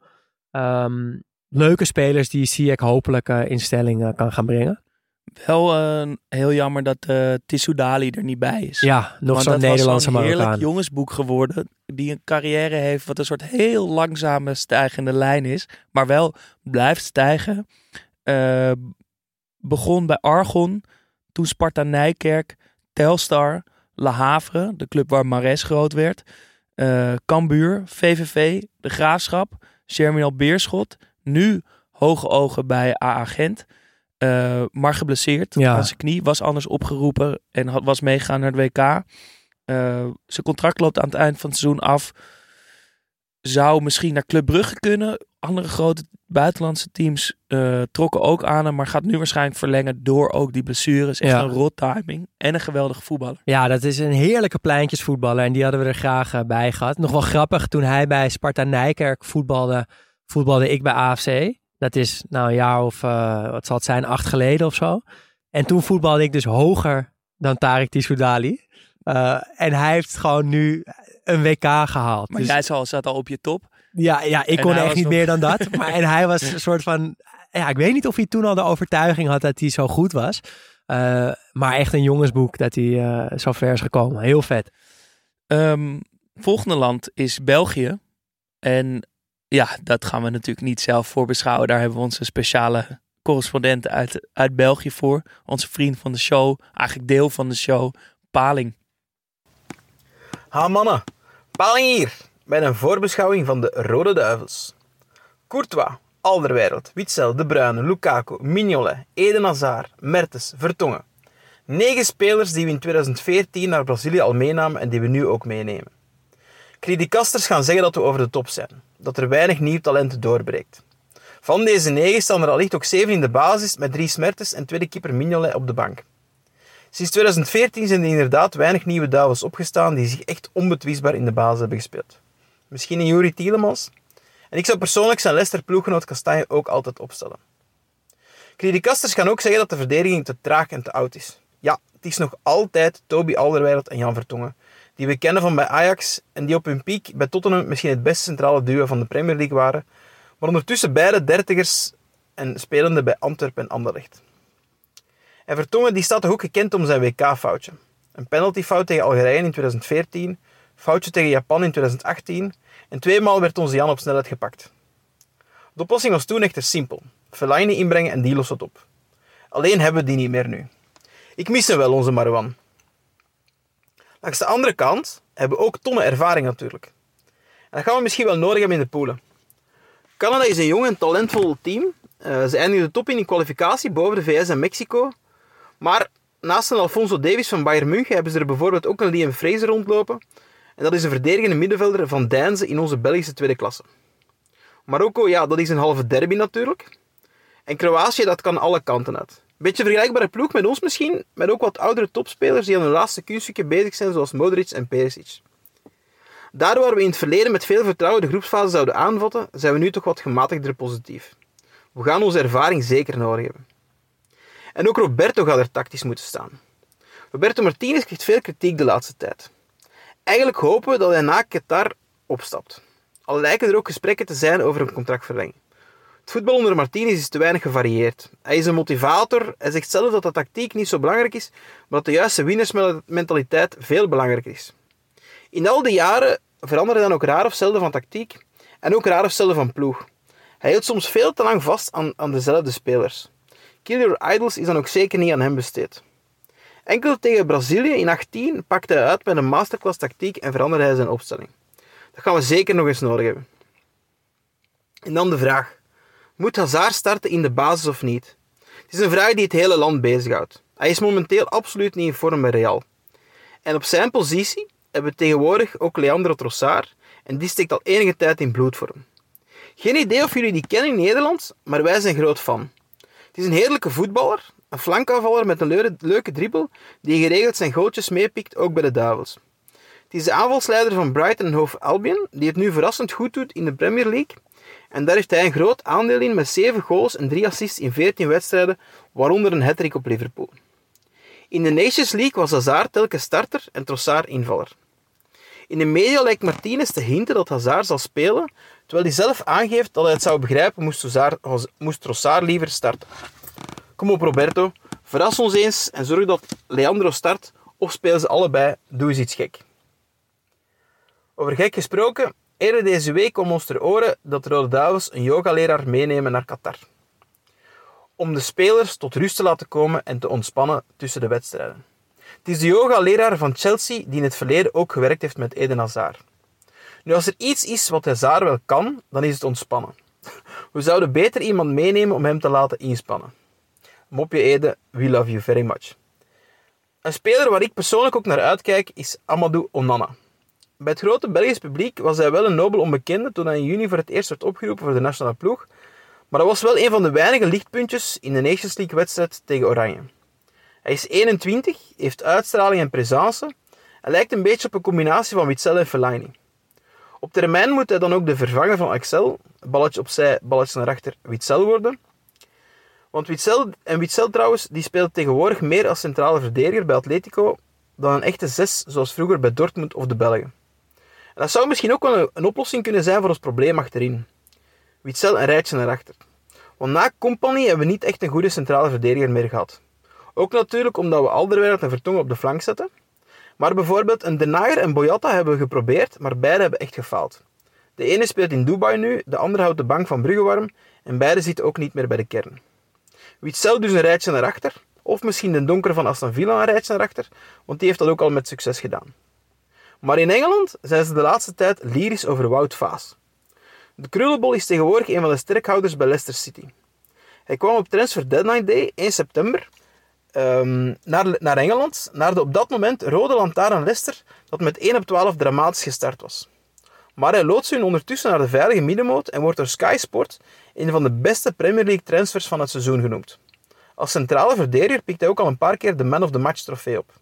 Um, leuke spelers die Ziyech hopelijk uh, in stelling uh, kan gaan brengen. Wel uh, heel jammer dat uh, Tissoudali er niet bij is. Ja, nog zo'n Nederlandse Marokkaan. een heerlijk jongensboek geworden. Die een carrière heeft wat een soort heel langzame stijgende lijn is. Maar wel blijft stijgen. Uh, begon bij Argon. Toen Sparta Nijkerk. Telstar. La Havre. De club waar Mares groot werd. Cambuur. VVV. De Graafschap. Germinal Beerschot. Nu hoge ogen bij AA Gent. Uh, maar geblesseerd Ja. aan zijn knie. Was anders opgeroepen en had, was meegegaan naar het WK. Uh, zijn contract loopt aan het eind van het seizoen af. Zou misschien naar Club Brugge kunnen. Andere grote buitenlandse teams uh, trokken ook aan hem. Maar gaat nu waarschijnlijk verlengen door ook die blessures. Echt Ja. een rot timing. En een geweldige voetballer. Ja, dat is een heerlijke pleintjesvoetballer en die hadden we er graag eh, bij gehad. Nog wel grappig, toen hij bij Sparta Nijkerk voetbalde, voetbalde ik bij AFC. Dat is nou een jaar of, eh, wat zal het zijn, acht geleden of zo. En toen voetbalde ik dus hoger dan Tarek Tissoudali. Uh, en hij heeft gewoon nu een WK gehaald. Maar Dus- jij zat al op je top. ja, ja, ik En kon echt niet nog- meer dan dat. Maar, en hij was een soort van... Ja, ik weet niet of hij toen al de overtuiging had dat hij zo goed was. Uh, maar echt een jongensboek dat hij zo ver is gekomen. Heel vet. Um, volgende land is België. En ja, dat gaan we natuurlijk niet zelf voorbeschouwen. Daar hebben we onze speciale correspondent uit, uit België voor. Onze vriend van de show. Eigenlijk deel van de show. Paling. Ha mannen, Paling hier. Bij een voorbeschouwing van de Rode Duivels. Courtois, Alderweireld, Witzel, De Bruyne, Lukaku, Mignolet, Eden Hazard, Mertens, Vertongen. Negen spelers die we in 2014 naar Brazilië al meenamen en die we nu ook meenemen. Criticasters gaan zeggen dat we over de top zijn. Dat er weinig nieuw talent doorbreekt. Van deze negen staan er allicht ook zeven in de basis met drie Mertens en tweede keeper Mignolet op de bank. Sinds 2014 zijn er inderdaad weinig nieuwe duivels opgestaan die zich echt onbetwistbaar in de basis hebben gespeeld. Misschien een Juri Tielemans? En ik zou persoonlijk zijn Leicester ploeggenoot Kastanje ook altijd opstellen. Criticasters gaan ook zeggen dat de verdediging te traag en te oud is. Ja, het is nog altijd Toby Alderweireld en Jan Vertongen, die we kennen van bij Ajax en die op hun piek bij Tottenham misschien het beste centrale duo van de Premier League waren, maar ondertussen beide dertigers en spelende bij Antwerpen en Anderlecht. En Vertongen die staat toch ook gekend om zijn WK-foutje. Een penaltyfout tegen Algerije in 2014, foutje tegen Japan in 2018 en tweemaal werd onze Jan op snelheid gepakt. De oplossing was toen echter simpel. Fellaini inbrengen en die lost het op. Alleen hebben we die niet meer nu. Ik mis hem wel, onze Marwan. Langs de andere kant hebben we ook tonnen ervaring natuurlijk. En dat gaan we misschien wel nodig hebben in de poelen. Canada is een jong en talentvol team. Uh, ze eindigen de top in in kwalificatie boven de VS en Mexico. Maar naast een Alfonso Davis van Bayern München hebben ze er bijvoorbeeld ook een Liam Fraser rondlopen. En dat is een verdedigende middenvelder van Deinze in onze Belgische tweede klasse. Marokko, ja, dat is een halve derby natuurlijk. En Kroatië, dat kan alle kanten uit. Beetje vergelijkbare ploeg met ons misschien, met ook wat oudere topspelers die aan hun laatste kunststukje bezig zijn, zoals Modric en Perisic. Daardoor waar we in het verleden met veel vertrouwen de groepsfase zouden aanvatten, zijn we nu toch wat gematigder positief. We gaan onze ervaring zeker nodig hebben. En ook Roberto gaat er tactisch moeten staan. Roberto Martinez krijgt veel kritiek de laatste tijd. Eigenlijk hopen we dat hij na Qatar opstapt. Al lijken er ook gesprekken te zijn over een contractverlenging. Het voetbal onder Martinez is te weinig gevarieerd. Hij is een motivator, hij zegt zelf dat de tactiek niet zo belangrijk is, maar dat de juiste winnersmentaliteit veel belangrijker is. In al die jaren veranderde hij dan ook raar of zelden van tactiek en ook raar of zelden van ploeg. Hij hield soms veel te lang vast aan, aan dezelfde spelers. Kill Your Idols is dan ook zeker niet aan hem besteed. Enkel tegen Brazilië in 18 pakte hij uit met een masterclass tactiek en veranderde hij zijn opstelling. Dat gaan we zeker nog eens nodig hebben. En dan de vraag. Moet Hazard starten in de basis of niet? Het is een vraag die het hele land bezighoudt. Hij is momenteel absoluut niet in vorm bij Real. En op zijn positie hebben we tegenwoordig ook Leandro Trossard en die steekt al enige tijd in bloedvorm. Geen idee of jullie die kennen in Nederland, maar wij zijn groot fan. Het is een heerlijke voetballer, een flankaanvaller met een leuke dribbel die geregeld zijn gootjes meepikt ook bij de Duivels. Het is de aanvalsleider van Brighton Hove Albion, die het nu verrassend goed doet in de Premier League. En daar heeft hij een groot aandeel in met 7 goals en 3 assists in 14 wedstrijden, waaronder een hat op Liverpool. In de Nations League was Hazard telkens starter en Trossard invaller. In de media lijkt Martinez te hinten dat Hazard zal spelen, terwijl hij zelf aangeeft dat hij het zou begrijpen moest, Hazard, moest Trossard liever starten. Kom op Roberto, verras ons eens en zorg dat Leandro start of spelen ze allebei, doe eens iets gek. Over gek gesproken, eerder deze week kwam ons ter oren dat de Rode Duivels een yogaleraar meenemen naar Qatar. Om de spelers tot rust te laten komen en te ontspannen tussen de wedstrijden. Het is de yoga-leraar van Chelsea die in het verleden ook gewerkt heeft met Eden Hazard. Nu, als er iets is wat Hazard wel kan, dan is het ontspannen. We zouden beter iemand meenemen om hem te laten inspannen. Mopje Eden, we love you very much. Een speler waar ik persoonlijk ook naar uitkijk is Amadou Onana. Bij het grote Belgisch publiek was hij wel een nobel onbekende toen hij in juni voor het eerst werd opgeroepen voor de nationale ploeg, maar hij was wel een van de weinige lichtpuntjes in de Nations League wedstrijd tegen Oranje. Hij is 21, heeft uitstraling en presence en lijkt een beetje op een combinatie van Witzel en Fellaini. Op termijn moet hij dan ook de vervanger van Axel, balletje opzij, balletje naar achter, Witzel worden. Want Witzel, en Witzel trouwens, die speelt tegenwoordig meer als centrale verdediger bij Atletico dan een echte zes zoals vroeger bij Dortmund of de Belgen. Dat zou misschien ook wel een, oplossing kunnen zijn voor ons probleem achterin. Witzel een rijtje naar achter. Want na Company hebben we niet echt een goede centrale verdediger meer gehad. Ook natuurlijk omdat we Alderweireld en Vertongen op de flank zetten. Maar bijvoorbeeld een Denayer en Boyata hebben we geprobeerd, maar beide hebben echt gefaald. De ene speelt in Dubai nu, de andere houdt de bank van Brugge warm en beide zitten ook niet meer bij de kern. Witzel dus een rijtje naar achter, of misschien de donker van Aston Villa een rijtje naar achter, want die heeft dat ook al met succes gedaan. Maar in Engeland zijn ze de laatste tijd lyrisch over Wout Vaas. De krullenbol is tegenwoordig een van de sterkhouders bij Leicester City. Hij kwam op Transfer Deadline Day 1 september um, naar, naar Engeland, naar de op dat moment rode lantaarn Leicester, dat met 1 op 12 dramatisch gestart was. Maar hij loodst hun ondertussen naar de veilige middenmoot en wordt door Sky Sport een van de beste Premier League transfers van het seizoen genoemd. Als centrale verdediger pikt hij ook al een paar keer de Man of the Match trofee op.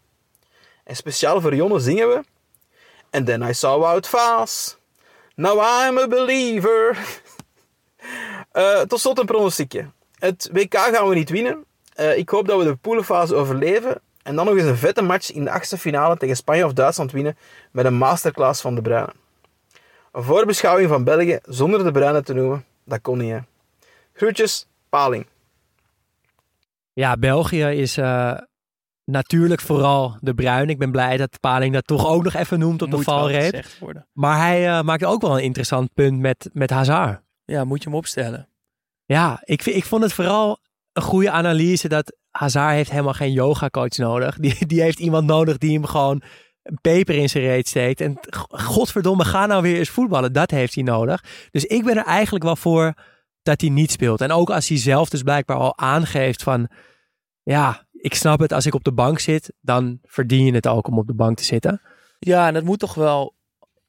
En speciaal voor Jonne zingen we... And then I saw Wout Vaas. Now I'm a believer. uh, tot slot een pronostiekje. Het WK gaan we niet winnen, uh, ik hoop dat we de poelenfase overleven en dan nog eens een vette match in de achtste finale tegen Spanje of Duitsland winnen met een masterclass van De Bruyne. Een voorbeschouwing van België zonder De Bruyne te noemen, dat kon niet hè. Groetjes, Paling. Ja, België is uh, natuurlijk vooral De Bruyne. Ik ben blij dat Paling dat toch ook nog even noemt op de valreep. Maar hij uh, maakt ook wel een interessant punt met, met Hazard. Ja, moet je hem opstellen. Ja, ik, ik vond het vooral een goede analyse dat Hazard heeft helemaal geen yoga coach nodig. Die, die heeft iemand nodig die hem gewoon een peper in zijn reet steekt. En godverdomme, ga nou weer eens voetballen. Dat heeft hij nodig. Dus ik ben er eigenlijk wel voor dat hij niet speelt. En ook als hij zelf dus blijkbaar al aangeeft van... Ja, ik snap het. Als ik op de bank zit, dan verdien je het ook om op de bank te zitten. Ja, en dat moet toch wel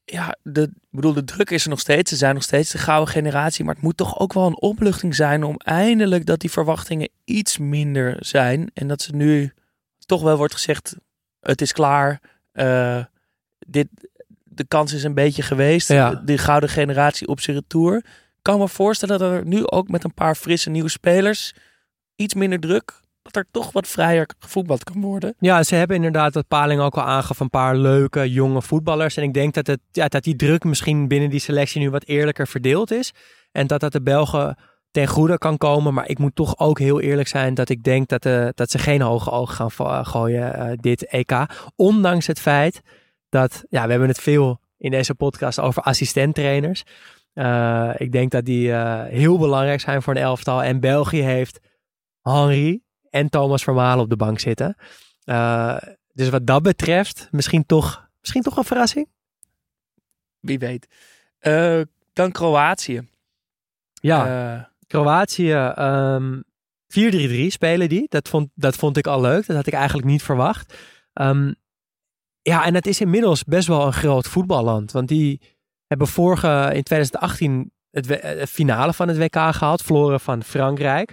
ja, de, ik bedoel, de druk is er nog steeds. Ze zijn nog steeds de gouden generatie. Maar het moet toch ook wel een opluchting zijn om eindelijk dat die verwachtingen iets minder zijn. En dat ze nu toch wel wordt gezegd, het is klaar. Uh, dit, de kans is een beetje geweest. Ja. De, gouden generatie op zijn retour. Ik kan me voorstellen dat er nu ook met een paar frisse nieuwe spelers iets minder druk dat er toch wat vrijer gevoetbald kan worden. Ja, ze hebben inderdaad, wat Paling ook al aangaf, een paar leuke jonge voetballers. En ik denk dat, het, ja, dat die druk misschien binnen die selectie nu wat eerlijker verdeeld is. En dat dat de Belgen ten goede kan komen. Maar ik moet toch ook heel eerlijk zijn dat ik denk dat, de, dat ze geen hoge ogen gaan gooien uh, dit EK. Ondanks het feit dat, ja, we hebben het veel in deze podcast over assistenttrainers. Ik denk dat die heel belangrijk zijn voor een elftal. En België heeft Henri, en Thomas Vermalen op de bank zitten. Uh, dus wat dat betreft, misschien toch, misschien toch een verrassing? Wie weet. Uh, dan Kroatië. Ja, uh, Kroatië. Um, ehm, 4-3-3 spelen die. Dat vond, dat vond ik al leuk. Dat had ik eigenlijk niet verwacht. Um, ja, en het is inmiddels best wel een groot voetballand. Want die hebben vorige, in 2018, het, het finale van het WK gehaald. Verloren van Frankrijk.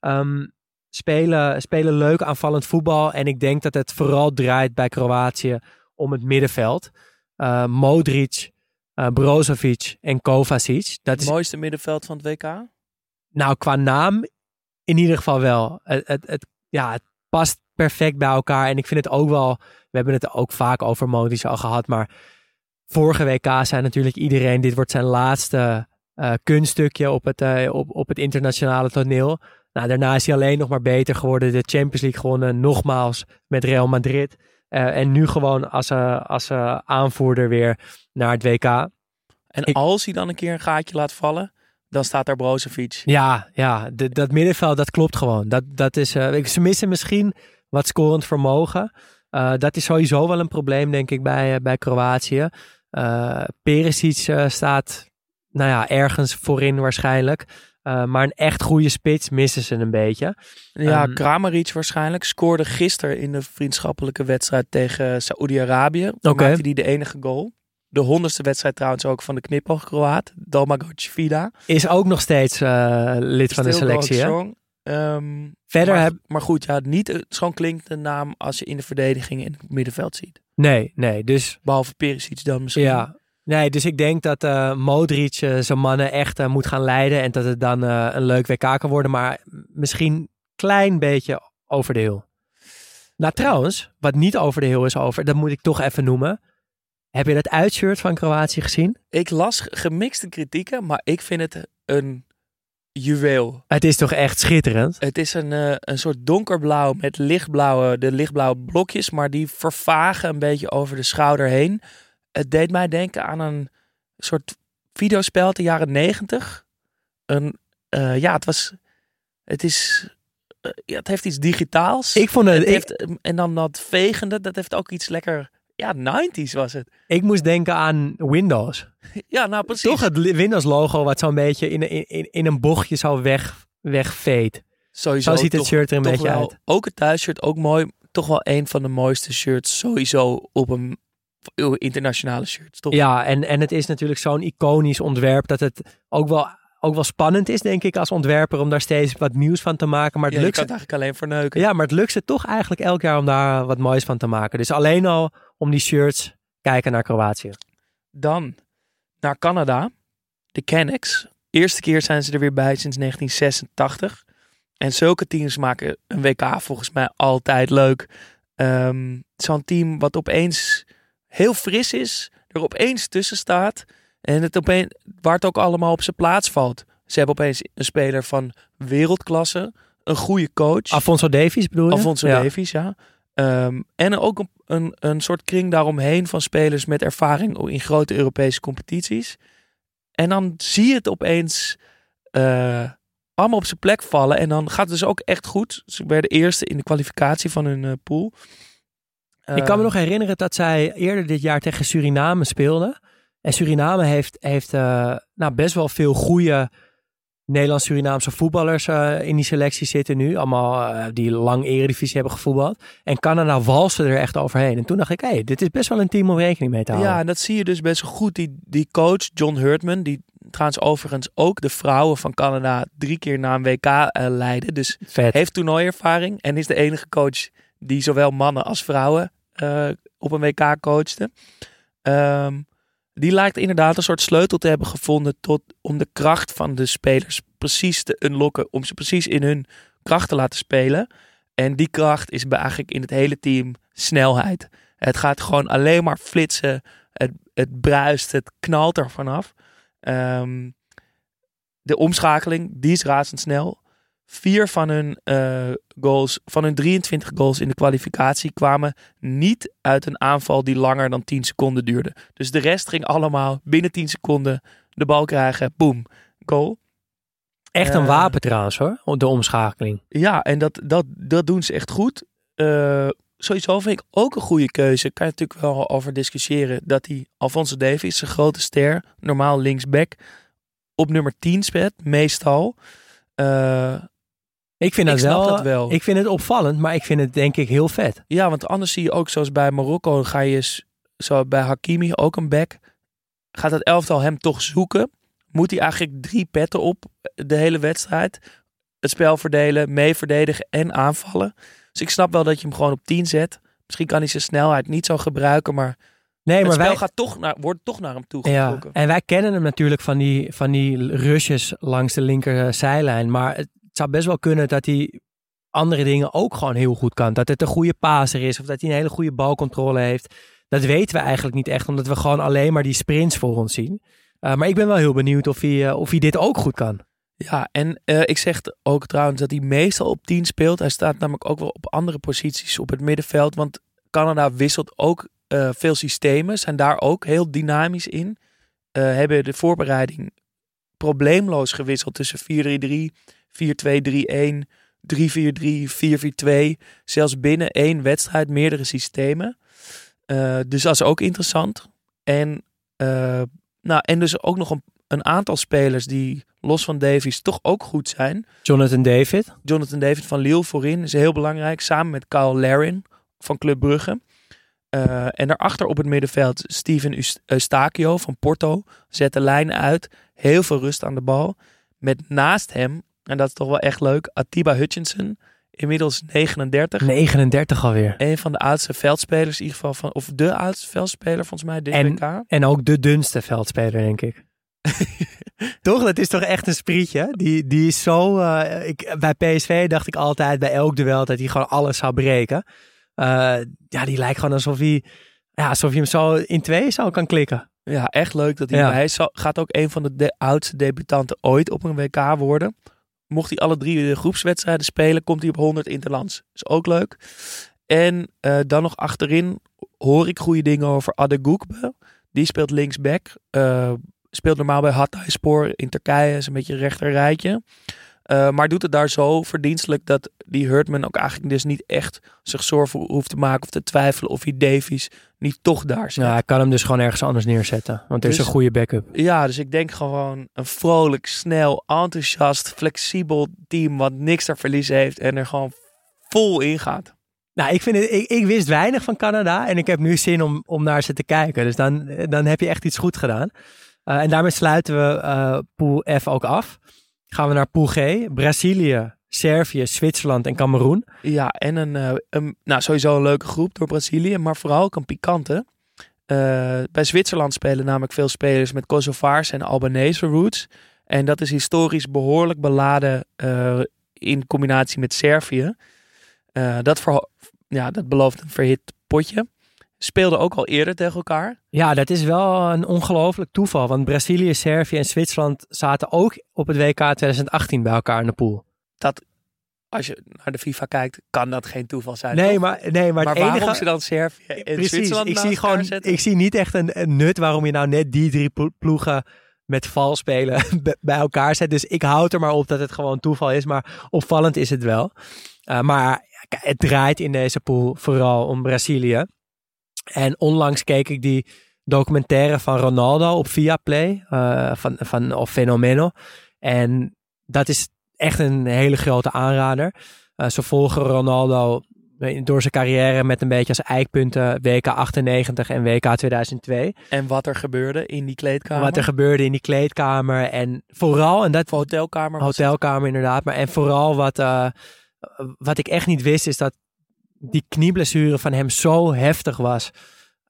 Um, spelen, spelen leuk aanvallend voetbal. En ik denk dat het vooral draait bij Kroatië om het middenveld. eh, Modric, eh, Brozovic en Kovacic. Dat Het is mooiste middenveld van het WK? nou qua naam in ieder geval wel. Het, het, het, ja, het past perfect bij elkaar. En ik vind het ook wel, we hebben het ook vaak over Modric al gehad, maar vorige WK zei natuurlijk iedereen, dit wordt zijn laatste eh, kunststukje op het, op, op het internationale toneel. Nou, daarna is hij alleen nog maar beter geworden. De Champions League gewonnen, nogmaals met Real Madrid. Eh, en nu gewoon als, eh, als eh, aanvoerder weer naar het WK. En Ik- als hij dan een keer een gaatje laat vallen, dan staat daar Brozovic. Ja, ja de- dat middenveld, dat klopt gewoon. Dat, dat is, eh, ze missen misschien wat scorend vermogen. Dat is sowieso wel een probleem, denk ik, bij, bij Kroatië. Perisic staat nou ja, ergens voorin waarschijnlijk. Eh, maar een echt goede spits missen ze een beetje. Ja, Ehm, Kramaric waarschijnlijk scoorde gisteren in de vriendschappelijke wedstrijd tegen Saoedi-Arabië. Oké. maakte hij de enige goal. De honderdste wedstrijd trouwens ook van de knipoog Kroaat. Domagoj Vida. Is ook nog steeds eh, lid van de selectie. Hè? Ehm, Verder maar, heb... maar goed, ja, niet een- zo'n klinkende naam als je in de verdediging in het middenveld ziet. Nee, nee. Dus Behalve Perisic dan misschien. Ja, nee, dus ik denk dat eh Modric eh, zijn mannen echt eh, moet gaan leiden en dat het dan een leuk WK kan worden, maar misschien een klein beetje over de heel. Nou, trouwens, wat niet over de heel is over, dat moet ik toch even noemen. Heb je dat uitshirt van Kroatië gezien? Ik las gemixte kritieken, maar ik vind het een juweel. Het is toch echt schitterend? Het is een, een soort donkerblauw met lichtblauwe, de lichtblauwe blokjes, maar die vervagen een beetje over de schouder heen. Het deed mij denken aan een soort videospel uit de jaren negentig. Een, eh, ja, het was, het is, eh, ja, het heeft iets digitaals. Ik vond het, Het ik, heeft, en dan dat vegende, dat heeft ook iets lekker, ja, 90s was het. ik moest denken aan Windows. Ja, nou precies. Toch het Windows logo wat zo'n beetje in, in, in, een bochtje zo weg, wegveet. Sowieso Zo ziet het toch- shirt er een beetje wel- uit. Ook het thuisshirt, ook mooi. Toch wel een van de mooiste shirts sowieso op een internationale shirt. Toch? Ja, en, en het is natuurlijk zo'n iconisch ontwerp dat het ook wel, ook wel spannend is, denk ik, als ontwerper om daar steeds wat nieuws van te maken. Maar het, Ja, lukt, het eigenlijk alleen verneuken. ja, maar het lukt ze toch eigenlijk elk jaar om daar wat moois van te maken. Dus alleen al om die shirts kijken naar Kroatië. Dan naar Canada. De Canucks. Eerste keer zijn ze er weer bij sinds 1986. En zulke teams maken een WK volgens mij altijd leuk. Ehm, Zo'n team wat opeens heel fris is. Er opeens tussen staat. En het opeens, waar het ook allemaal op zijn plaats valt. Ze hebben opeens een speler van wereldklasse. Een goede coach. Alfonso Davies bedoel je? Alfonso ja. Davies, ja. Ehm, en ook een, een, een soort kring daaromheen van spelers met ervaring in grote Europese competities. En dan zie je het opeens eh, allemaal op zijn plek vallen. En dan gaat het dus ook echt goed. Ze werden eerste in de kwalificatie van hun eh, pool. Ik kan me Eh, nog herinneren dat zij eerder dit jaar tegen Suriname speelden. En Suriname heeft, heeft eh, nou, best wel veel goede Nederlands-Surinaamse voetballers eh, in die selectie zitten nu. Allemaal eh, die lang eredivisie hebben gevoetbald. En Canada walste er echt overheen. En toen dacht ik, hé, hey, dit is best wel een team om rekening mee te houden. Ja, en dat zie je dus best wel goed. Die, die coach, John Hurtman, die trouwens overigens ook de vrouwen van Canada drie keer na een WK eh leidde. Dus Vet. heeft toernooiervaring en is de enige coach die zowel mannen als vrouwen op een WK coachte. Ehm, die lijkt inderdaad een soort sleutel te hebben gevonden tot, om de kracht van de spelers precies te unlocken. Om ze precies in hun kracht te laten spelen. En die kracht is eigenlijk in het hele team snelheid. Het gaat gewoon alleen maar flitsen. Het, het bruist, het knalt er vanaf. Ehm, de omschakeling, die is razendsnel. Vier van hun eh, goals, van hun 23 goals in de kwalificatie kwamen niet uit een aanval die langer dan 10 seconden duurde. Dus de rest ging allemaal binnen 10 seconden de bal krijgen, boom, goal. Echt een eh, wapen trouwens hoor, de omschakeling. Ja, en dat, dat, dat doen ze echt goed. Eh, sowieso vind ik ook een goede keuze. Kan je natuurlijk wel over discussiëren. Dat hij Alfonso Davies, zijn grote ster, normaal linksback, op nummer 10 speelt, meestal. Eh, Ik vind dat snap wel, dat wel. Ik vind het opvallend, maar ik vind het denk ik heel vet. ja, want anders zie je ook zoals bij Marokko, ga je s- zo bij Hakimi ook een back. Gaat het elftal hem toch zoeken? Moet hij eigenlijk drie petten op de hele wedstrijd? Het spel verdelen, mee verdedigen en aanvallen. Dus ik snap wel dat je hem gewoon op 10 zet. Misschien kan hij zijn snelheid niet zo gebruiken, maar Nee, het maar spel wij, gaat toch naar, wordt toch naar hem toe ja, en wij kennen hem natuurlijk van die, van die rushes langs de linker zijlijn. Maar het zou best wel kunnen dat hij andere dingen ook gewoon heel goed kan. Dat het een goede paser is of dat hij een hele goede balcontrole heeft. Dat weten we eigenlijk niet echt, omdat we gewoon alleen maar die sprints voor ons zien. Uh, maar ik ben wel heel benieuwd of hij, uh, of hij dit ook goed kan. Ja, en uh, ik zeg ook trouwens dat hij meestal op 10 speelt. Hij staat namelijk ook wel op andere posities op het middenveld. Want Canada wisselt ook veel systemen, zijn daar ook heel dynamisch in. Hebben de voorbereiding probleemloos gewisseld tussen 4-3-3, 4-2-3-1, 3-4-3, 4-4-2. Zelfs binnen één wedstrijd meerdere systemen. Uh, dus dat is ook interessant. En, nou, en dus ook nog een, een aantal spelers die los van Davies toch ook goed zijn. Jonathan David. Jonathan David van Lille voorin is heel belangrijk. Samen met Kyle Larin van Club Brugge. Uh, en daarachter op het middenveld Steven Eustachio van Porto. Zet de lijn uit. Heel veel rust aan de bal. Met naast hem, en dat is toch wel echt leuk, Atiba Hutchinson. Inmiddels 39. 39 alweer. Een van de oudste veldspelers, in ieder geval van, of de oudste veldspeler volgens mij dit en, WK. En ook de dunste veldspeler, denk ik. toch? Dat is toch echt een sprietje? Die, die is zo... Uh, ik, bij PSV dacht ik altijd bij elk duel dat hij gewoon alles zou breken. Uh, ja, die lijkt gewoon alsof hij, ja, alsof je hem zo in twee zou kan klikken. Ja, echt leuk dat hij ja. is. Gaat ook een van de, de oudste debutanten ooit op een WK worden. Mocht hij alle drie de groepswedstrijden spelen, komt hij op 100 interlands. Is ook leuk. En uh, dan nog achterin hoor ik goede dingen over Adegukbe. Die speelt linksback. Uh, speelt normaal bij Hatayspor in Turkije. Is een beetje een rechter rijtje. Uh, maar doet het daar zo verdienstelijk dat die Hurtman ook eigenlijk dus niet echt zich zorgen hoeft te maken of te twijfelen of hij Davies niet toch daar zit. Ja, hij kan hem dus gewoon ergens anders neerzetten, want er Dus- is een goede backup. Ja, dus ik denk gewoon een vrolijk, snel, enthousiast, flexibel team wat niks te verliezen heeft en er gewoon vol in gaat. Nou, ik, vind het, ik, ik wist weinig van Canada en ik heb nu zin om, om naar ze te kijken. Dus dan, dan heb je echt iets goed gedaan. Uh, en daarmee sluiten we uh, Pool F ook af. Gaan we naar Pool G. Brazilië, Servië, Zwitserland en Cameroen. Ja, en een, uh, een, nou, sowieso een leuke groep door Brazilië, maar vooral ook een pikante. Uh, bij Zwitserland spelen namelijk veel spelers met Kosovaars en Albanese roots. En dat is historisch behoorlijk beladen uh, in combinatie met Servië. Uh, dat, ja, dat belooft een verhit potje. Speelden ook al eerder tegen elkaar. Ja, dat is wel een ongelooflijk toeval. Want Brazilië, Servië en Zwitserland zaten ook op het WK 2018 bij elkaar in de pool. Dat, als je naar de FIFA kijkt, kan dat geen toeval zijn. Nee, toch? maar, nee, maar, maar het enige... waarom ze dan Servië en Precies, Zwitserland ik zie, gewoon, zetten? ik zie niet echt een, een, nut waarom je nou net die drie ploegen met val spelen bij elkaar zet. Dus ik houd er maar op dat het gewoon toeval is. Maar opvallend is het wel. Uh, maar het draait in deze pool vooral om Brazilië. En onlangs keek ik die documentaire van Ronaldo op Viaplay. Uh, van, van, of Fenomeno. En dat is echt een hele grote aanrader. Uh, ze volgen Ronaldo door zijn carrière met een beetje als eikpunten WK 98 en WK 2002. En wat er gebeurde in die kleedkamer. Wat er gebeurde in die kleedkamer. En vooral, en dat... Hotelkamer. Hotelkamer inderdaad. Maar en vooral wat, uh, wat ik echt niet wist is dat die knieblessure van hem zo heftig was.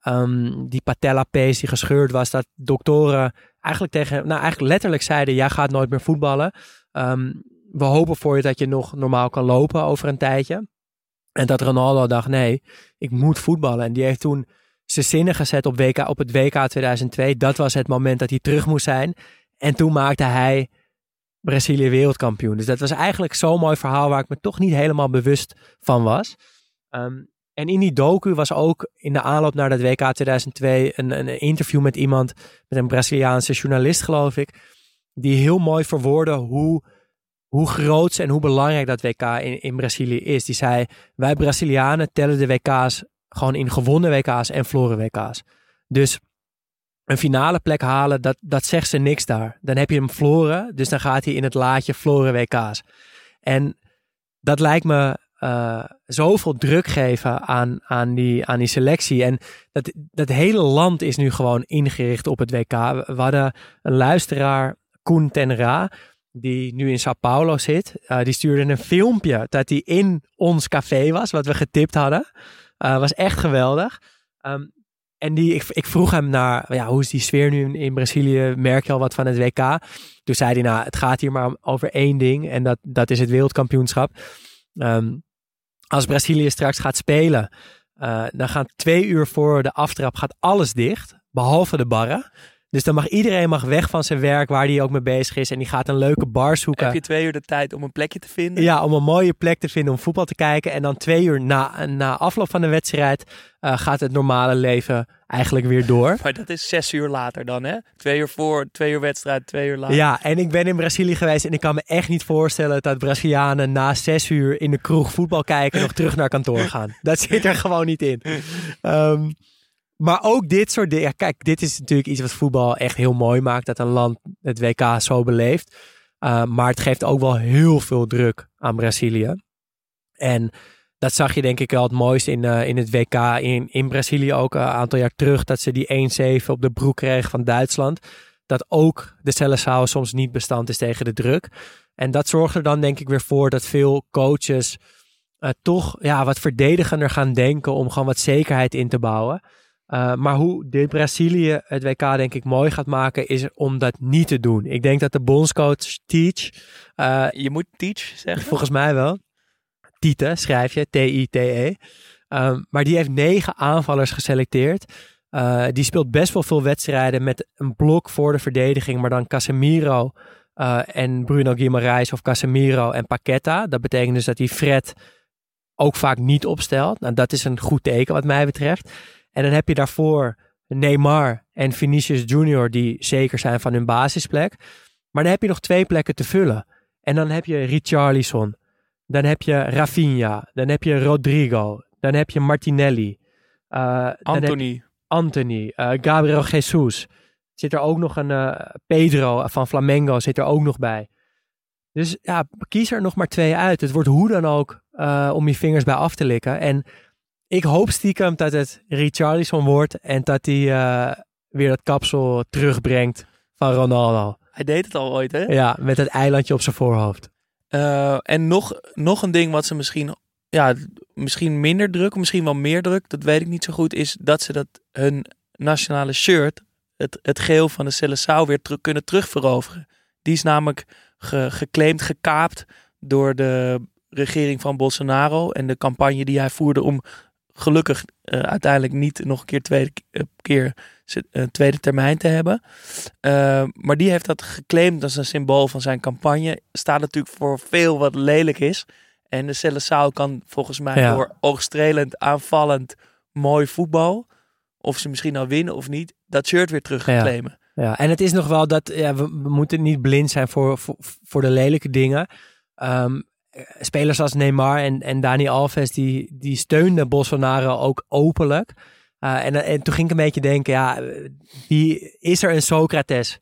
Um, die patellapees die gescheurd was. Dat doktoren eigenlijk tegen, nou eigenlijk letterlijk zeiden, jij gaat nooit meer voetballen. Um, we hopen voor je dat je nog normaal kan lopen over een tijdje. En dat Ronaldo dacht, nee, ik moet voetballen. En die heeft toen zijn zinnen gezet op, WK, op het WK 2002. Dat was het moment dat hij terug moest zijn. En toen maakte hij Brazilië wereldkampioen. Dus dat was eigenlijk zo'n mooi verhaal waar ik me toch niet helemaal bewust van was. Um, en in die docu was ook in de aanloop naar dat WK 2002 een, een interview met iemand, met een Braziliaanse journalist geloof ik, die heel mooi verwoordde hoe, hoe groot en hoe belangrijk dat WK in, in Brazilië is. Die zei, wij Brazilianen tellen de WK's gewoon in gewonnen WK's en verloren WK's. Dus een finale plek halen, dat, dat zegt ze niks daar. Dan heb je hem verloren, dus dan gaat hij in het laadje verloren WK's. En dat lijkt me uh, zoveel druk geven aan, aan, die, aan die selectie. En dat, dat hele land is nu gewoon ingericht op het WK. We hadden een luisteraar, Koen Tenra, die nu in Sao Paulo zit. Uh, die stuurde een filmpje dat hij in ons café was, wat we getipt hadden. Uh, was echt geweldig. Um, En die, ik, ik vroeg hem naar, ja, hoe is die sfeer nu in, in Brazilië? Merk je al wat van het WK? Toen zei hij, nou, het gaat hier maar over één ding. En dat, dat is het wereldkampioenschap. Ehm, als Brazilië straks gaat spelen, eh, dan gaan twee uur voor de aftrap gaat alles dicht. Behalve de barren. Dus dan mag iedereen mag weg van zijn werk waar hij ook mee bezig is. En die gaat een leuke bar zoeken. Heb je twee uur de tijd om een plekje te vinden? Ja, om een mooie plek te vinden om voetbal te kijken. En dan twee uur na, na afloop van de wedstrijd eh, gaat het normale leven eigenlijk weer door. Maar dat is zes uur later dan, hè? Twee uur voor, twee uur wedstrijd, twee uur later. Ja, en ik ben in Brazilië geweest en ik kan me echt niet voorstellen dat Brazilianen na zes uur in de kroeg voetbal kijken nog terug naar kantoor gaan. Dat zit er gewoon niet in. Ehm, maar ook dit soort dingen. Kijk, dit is natuurlijk iets wat voetbal echt heel mooi maakt. Dat een land het WK zo beleeft. Uh, maar het geeft ook wel heel veel druk aan Brazilië. En dat zag je denk ik wel het mooiste in, uh, in het WK in, in Brazilië ook een aantal jaar terug. Dat ze die 1-7 op de broek kregen van Duitsland. Dat ook de Seleção soms niet bestand is tegen de druk. En dat zorgt er dan denk ik weer voor dat veel coaches toch ja, wat verdedigender gaan denken om gewoon wat zekerheid in te bouwen. Uh, maar hoe dit Brazilië het WK denk ik mooi gaat maken, is om dat niet te doen. Ik denk dat de bondscoach Teach... Uh, je moet Teach zeggen? Volgens mij wel. Tite schrijf je, T-I-T-E. Um, maar die heeft negen aanvallers geselecteerd. Uh, die speelt best wel veel wedstrijden met een blok voor de verdediging, maar dan Casemiro en Bruno Guimaraes of Casemiro en Paqueta. Dat betekent dus dat hij Fred ook vaak niet opstelt. Nou, dat is een goed teken wat mij betreft. En dan heb je daarvoor Neymar en Vinicius Junior die zeker zijn van hun basisplek. Maar dan heb je nog twee plekken te vullen. En dan heb je Richarlison. Dan heb je Rafinha. Dan heb je Rodrigo. Dan heb je Martinelli. Uh, Anthony. Anthony. Uh, Gabriel Jesus. Zit er ook nog een uh, Pedro van Flamengo zit er ook nog bij. Dus ja, kies er nog maar twee uit. Het wordt hoe dan ook om je vingers bij af te likken. En ik hoop stiekem dat het Richarlison wordt en dat hij uh, weer dat kapsel terugbrengt van Ronaldo. Hij deed het al ooit, hè? Ja, met het eilandje op zijn voorhoofd. Uh, en nog, nog een ding wat ze misschien, ja, misschien minder druk, misschien wel meer druk, dat weet ik niet zo goed, is dat ze dat hun nationale shirt, het, het geel van de Seleção, weer terug, kunnen terugveroveren. Die is namelijk ge, geclaimd, gekaapt door de regering van Bolsonaro en de campagne die hij voerde om gelukkig uh, uiteindelijk niet nog een keer tweede uh, keer uh, tweede termijn te hebben. Maar die heeft dat geclaimd als een symbool van zijn campagne. Staat natuurlijk voor veel wat lelijk is. En de Seleção kan volgens mij ja. door oogstrelend, aanvallend, mooi voetbal, of ze misschien al winnen of niet, dat shirt weer terug ja. claimen. Ja, en het is nog wel dat ja, we, we moeten niet blind zijn voor, voor, voor de lelijke dingen. Um, spelers als Neymar en, en Dani Alves, die, die steunden Bolsonaro ook openlijk. Uh, en, en toen ging ik een beetje denken, ja, wie is er een Socrates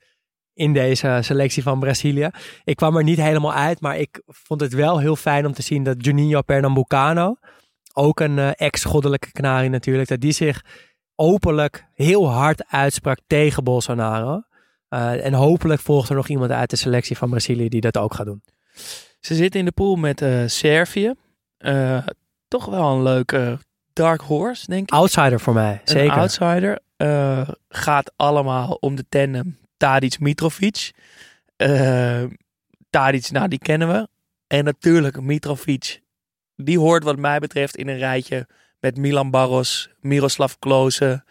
in deze selectie van Brazilië? Ik kwam er niet helemaal uit, maar ik vond het wel heel fijn om te zien dat Juninho Pernambucano, ook een uh, ex-goddelijke kanarie natuurlijk, dat die zich openlijk heel hard uitsprak tegen Bolsonaro. En hopelijk volgt er nog iemand uit de selectie van Brazilië die dat ook gaat doen. Ze zitten in de pool met uh, Servië. Uh, toch wel een leuke dark horse, denk ik. Outsider voor mij, een zeker. outsider. Uh, gaat allemaal om de tandem Tadic-Mitrovic. Tadic, nou die kennen we. En natuurlijk Mitrovic. Die hoort wat mij betreft in een rijtje met Milan Barros, Miroslav Klose.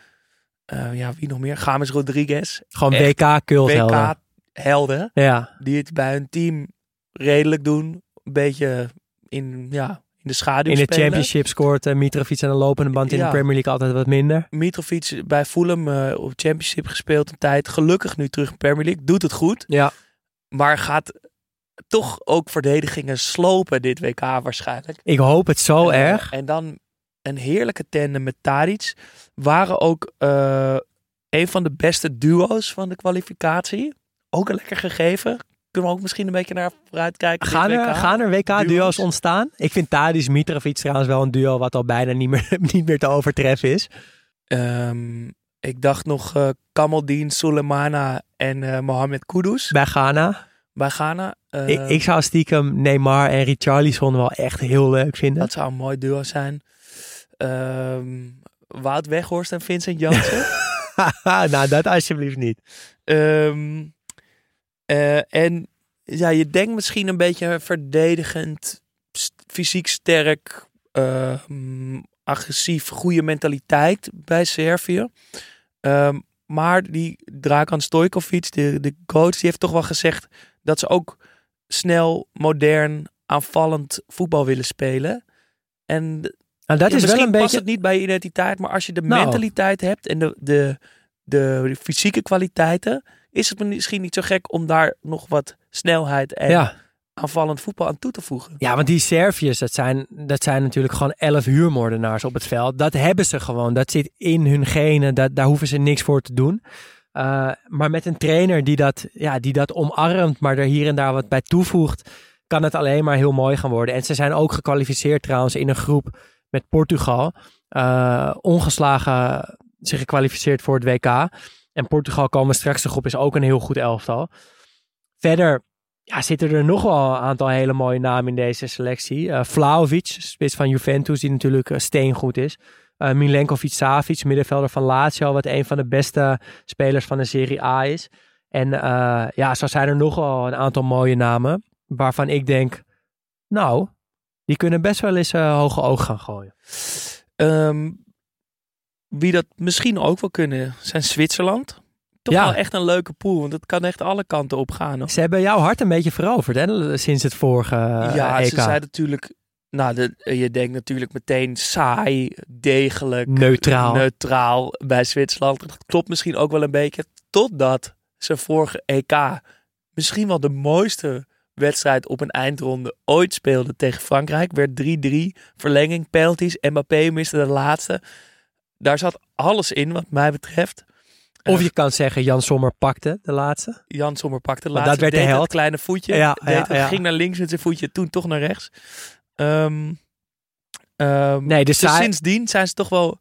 ja, wie nog meer? James Rodriguez. Gewoon WK-culthelden. WK-helden. Ja. Die het bij hun team redelijk doen. Een beetje in, ja, in de schaduw In de spelen. championship scoort uh, Mitrovic aan de lopende band in Ja. de Premier League altijd wat minder. Mitrovic bij Fulham uh, op championship gespeeld een tijd. Gelukkig nu terug in Premier League. Doet het goed. Ja. Maar gaat toch ook verdedigingen slopen dit WK waarschijnlijk. Ik hoop het zo En, erg. En dan een heerlijke tandem met Tadic. Waren ook uh, een van de beste duo's van de kwalificatie. Ook een lekker gegeven. Kunnen we ook misschien een beetje naar vooruit kijken. Gaan er, WK? gaan er WK-duo's Duo's? ontstaan? Ik vind Tadic Mitrovic trouwens wel een duo wat al bijna niet meer, niet meer te overtreffen is. Ehm, ik dacht nog uh, Kamaldeen, Soleimana en uh, Mohamed Kudus Bij Ghana. bij Ghana. Uh, ik, ik zou stiekem Neymar en Richarlison wel echt heel leuk vinden. Dat zou een mooi duo zijn. Ehm, Wout Weghorst en Vincent Janssen. nou, dat alsjeblieft niet. Ehm, eh, en ja, je denkt misschien een beetje verdedigend, fysiek sterk, ehm, agressief, goede mentaliteit bij Servië. Ehm, maar die Dragan Stojkovic, de, de coach, die heeft toch wel gezegd dat ze ook snel, modern, aanvallend voetbal willen spelen. En Nou, dat ja, is wel een past beetje... het niet bij je identiteit, maar als je de Nou. mentaliteit hebt en de, de, de fysieke kwaliteiten, is het misschien niet zo gek om daar nog wat snelheid en Ja. aanvallend voetbal aan toe te voegen. ja, want die Serviërs, dat zijn, dat zijn natuurlijk gewoon elf huurmoordenaars op het veld. Dat hebben ze gewoon. Dat zit in hun genen. Dat, daar hoeven ze niks voor te doen. Uh, maar met een trainer die dat, ja, die dat omarmt, maar er hier en daar wat bij toevoegt, kan het alleen maar heel mooi gaan worden. En ze zijn ook gekwalificeerd trouwens in een groep met Portugal. Uh, ongeslagen zich gekwalificeerd voor het WK. En Portugal komen straks de groep is ook een heel goed elftal. Verder ja, zitten er nog wel een aantal hele mooie namen in deze selectie. Uh, Vlaovic, spits van Juventus, die natuurlijk uh, steengoed is. Uh, Milenkovic Savic, middenvelder van Lazio, wat een van de beste spelers van de Serie A is. En ja, zo zijn er nog wel een aantal mooie namen, waarvan ik denk, nou, die kunnen best wel eens uh, hoge oog gaan gooien. Um, wie dat misschien ook wel kunnen, zijn Zwitserland. Toch Ja. wel echt een leuke pool, want het kan echt alle kanten op gaan. hoor. Ze hebben jouw hart een beetje veroverd, hè, sinds het vorige ja, EK. ze zijn natuurlijk. Nou, de, je denkt natuurlijk meteen saai, degelijk, Neutraal. neutraal bij Zwitserland. Dat klopt misschien ook wel een beetje. Totdat ze vorige EK misschien wel de mooiste wedstrijd op een eindronde ooit speelden tegen Frankrijk. Werd 3-3, verlenging, penalties. Mbappé miste de laatste. Daar zat alles in wat mij betreft. Of je kan zeggen, Jan Sommer pakte de laatste. Jan Sommer pakte de Maar laatste. dat werd de held. Het kleine voetje. Ja, deed ja, het, ja. Ging naar links met zijn voetje, toen toch naar rechts. Ehm, Nee, dus dus zij- sindsdien zijn ze toch wel...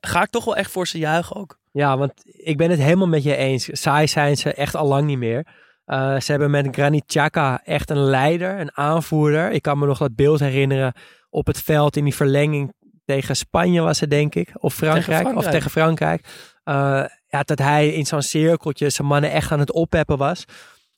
Ga ik toch wel echt voor ze juichen ook. Ja, want ik ben het helemaal met je eens. Saai zijn ze echt al lang niet meer. Uh, ze hebben met Granit Xhaka echt een leider, een aanvoerder. Ik kan me nog dat beeld herinneren op het veld in die verlenging tegen Spanje was het denk ik. Of Frankrijk. Tegen Frankrijk. Of tegen Frankrijk. Uh, ja, dat hij in zo'n cirkeltje zijn mannen echt aan het oppeppen was.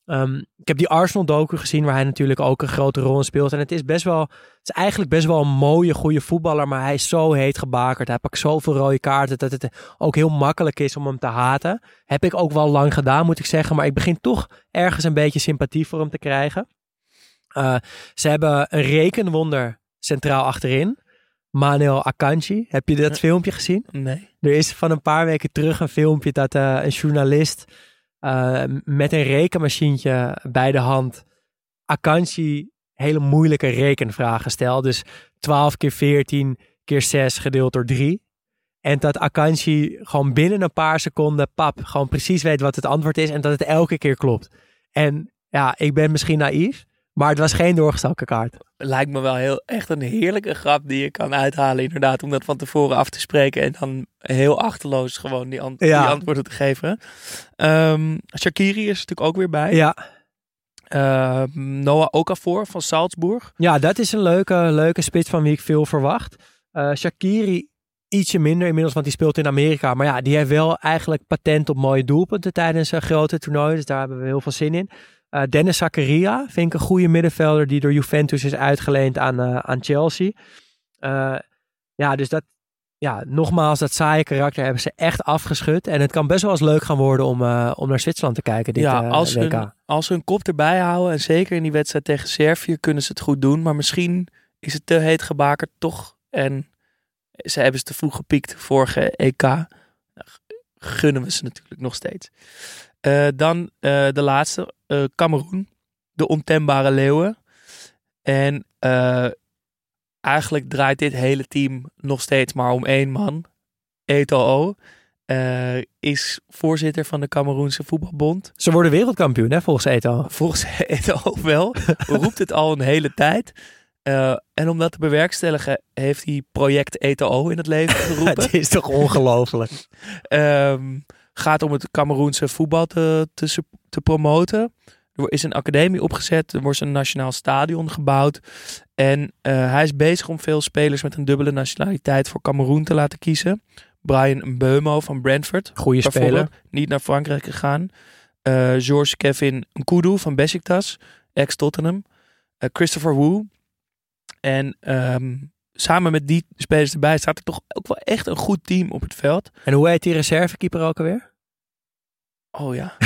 Um, ik heb die Arsenal docu gezien waar hij natuurlijk ook een grote rol in speelt. En het is best wel, het is eigenlijk best wel een mooie, goede voetballer. Maar hij is zo heet gebakerd. Hij pakt zoveel rode kaarten dat het ook heel makkelijk is om hem te haten. Heb ik ook wel lang gedaan, moet ik zeggen. Maar ik begin toch ergens een beetje sympathie voor hem te krijgen. Uh, ze hebben een rekenwonder centraal achterin. Manuel Akanji. Heb je dat Ja. filmpje gezien? Nee. Er is van een paar weken terug een filmpje dat uh, een journalist uh, met een rekenmachientje bij de hand Akanji hele moeilijke rekenvragen stelt. Dus 12 keer 14 keer 6 gedeeld door 3. En dat Akanji gewoon binnen een paar seconden, pap, gewoon precies weet wat het antwoord is en dat het elke keer klopt. En ja, ik ben misschien naïef, maar het was geen doorgestoken kaart. Lijkt me wel heel, echt een heerlijke grap die je kan uithalen inderdaad. Om dat van tevoren af te spreken. En dan heel achterloos gewoon die, ant Ja. die antwoorden te geven. Um, Shakiri is natuurlijk ook weer bij. Ja, Uh, Noah Okafor van Salzburg. Ja, dat is een leuke, leuke spits van wie ik veel verwacht. Uh, Shakiri ietsje minder inmiddels, want die speelt in Amerika. Maar ja, die heeft wel eigenlijk patent op mooie doelpunten tijdens een grote toernooi. Dus daar hebben we heel veel zin in. Uh, Dennis Zakaria vind ik een goede middenvelder die door Juventus is uitgeleend aan, uh, aan Chelsea. Uh, ja, dus dat, ja, nogmaals, dat saaie karakter hebben ze echt afgeschud. En het kan best wel eens leuk gaan worden om, om naar Zwitserland te kijken dit ja, als, WK. hun, als ze hun kop erbij houden. En zeker in die wedstrijd tegen Servië kunnen ze het goed doen. Maar misschien is het te heet gebakerd toch. En ze hebben ze te vroeg gepiekt vorige EK. Gunnen we ze natuurlijk nog steeds. Dan de laatste, Cameroen. De ontembare leeuwen. En uh, eigenlijk draait dit hele team nog steeds maar om één man. Eto'o. Uh, is voorzitter van de Cameroense voetbalbond. Ze worden wereldkampioen, hè, volgens Eto'o. Volgens Eto'o wel. Roept het al een hele tijd. Uh, en om dat te bewerkstelligen heeft hij project Eto'o in het leven geroepen. het is toch ongelooflijk. um, gaat om het Cameroense voetbal te, te, te promoten. Er is een academie opgezet. Er wordt een nationaal stadion gebouwd. En eh, hij is bezig om veel spelers met een dubbele nationaliteit voor Cameroen te laten kiezen. Brian Mbeumo van Brentford. Goeie speler. niet naar Frankrijk gegaan. Eh George Kevin Nkudu van Besiktas, ex-Tottenham. Eh, Christopher Wu. En ehm, samen met die spelers erbij staat er toch ook wel echt een goed team op het veld. En hoe heet die reservekeeper ook alweer? Oh ja.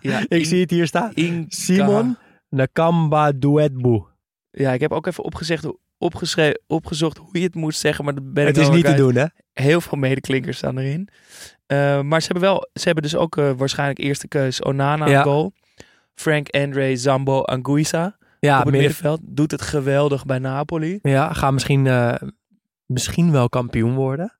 Ja, ik In- zie het hier staan. Inca. Simon Nakamba Duetbu. Ja, ik heb ook even opgezegd, opgeschreven, opgezocht hoe je het moet zeggen, maar dat ben Het ik is niet te doen, hè? Heel veel medeklinkers staan erin. Eh, maar ze hebben wel, ze hebben dus ook eh, waarschijnlijk eerste keus Onana Ja. goal. Frank Andre Zambo Anguissa Ja, op het midden- middenveld. Doet het geweldig bij Napoli. ja gaat misschien, eh, misschien wel kampioen worden.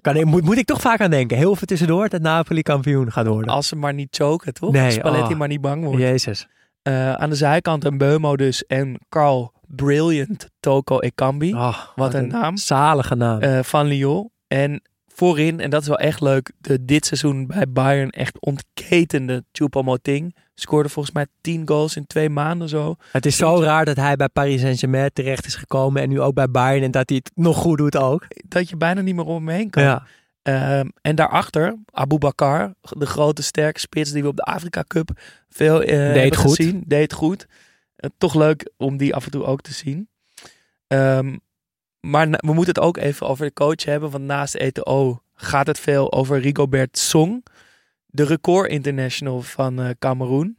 Kan, ik- moet, moet ik toch vaak aan denken. Heel veel tussendoor dat Napoli kampioen gaat worden. Als ze maar niet choken, toch? Nee, Spalletti oh. maar niet bang wordt. Jezus. Eh, aan de zijkant een Beumo dus en Carl Brilliant Toko Ekambi Oh, Wat een naam. Zalige naam. eh, van Lyon. En voorin, en dat is wel echt leuk, de dit seizoen bij Bayern echt ontketende Choupo-Moting. Scoorde volgens mij 10 goals in twee maanden zo. het is zo raar dat hij bij Paris Saint-Germain terecht is gekomen. En nu ook bij Bayern. En dat hij het nog goed doet ook. Dat je bijna niet meer om hem heen kan. Ja. Ehm, en daarachter, Abu Bakar, de grote sterke spits die we op de Afrika Cup veel eh hebben goed. gezien. Deed goed. Eh, toch leuk om die af en toe ook te zien. Ehm, maar we moeten het ook even over de coach hebben. Want naast ETO gaat het veel over Rigobert Song. De record international van eh Cameroen.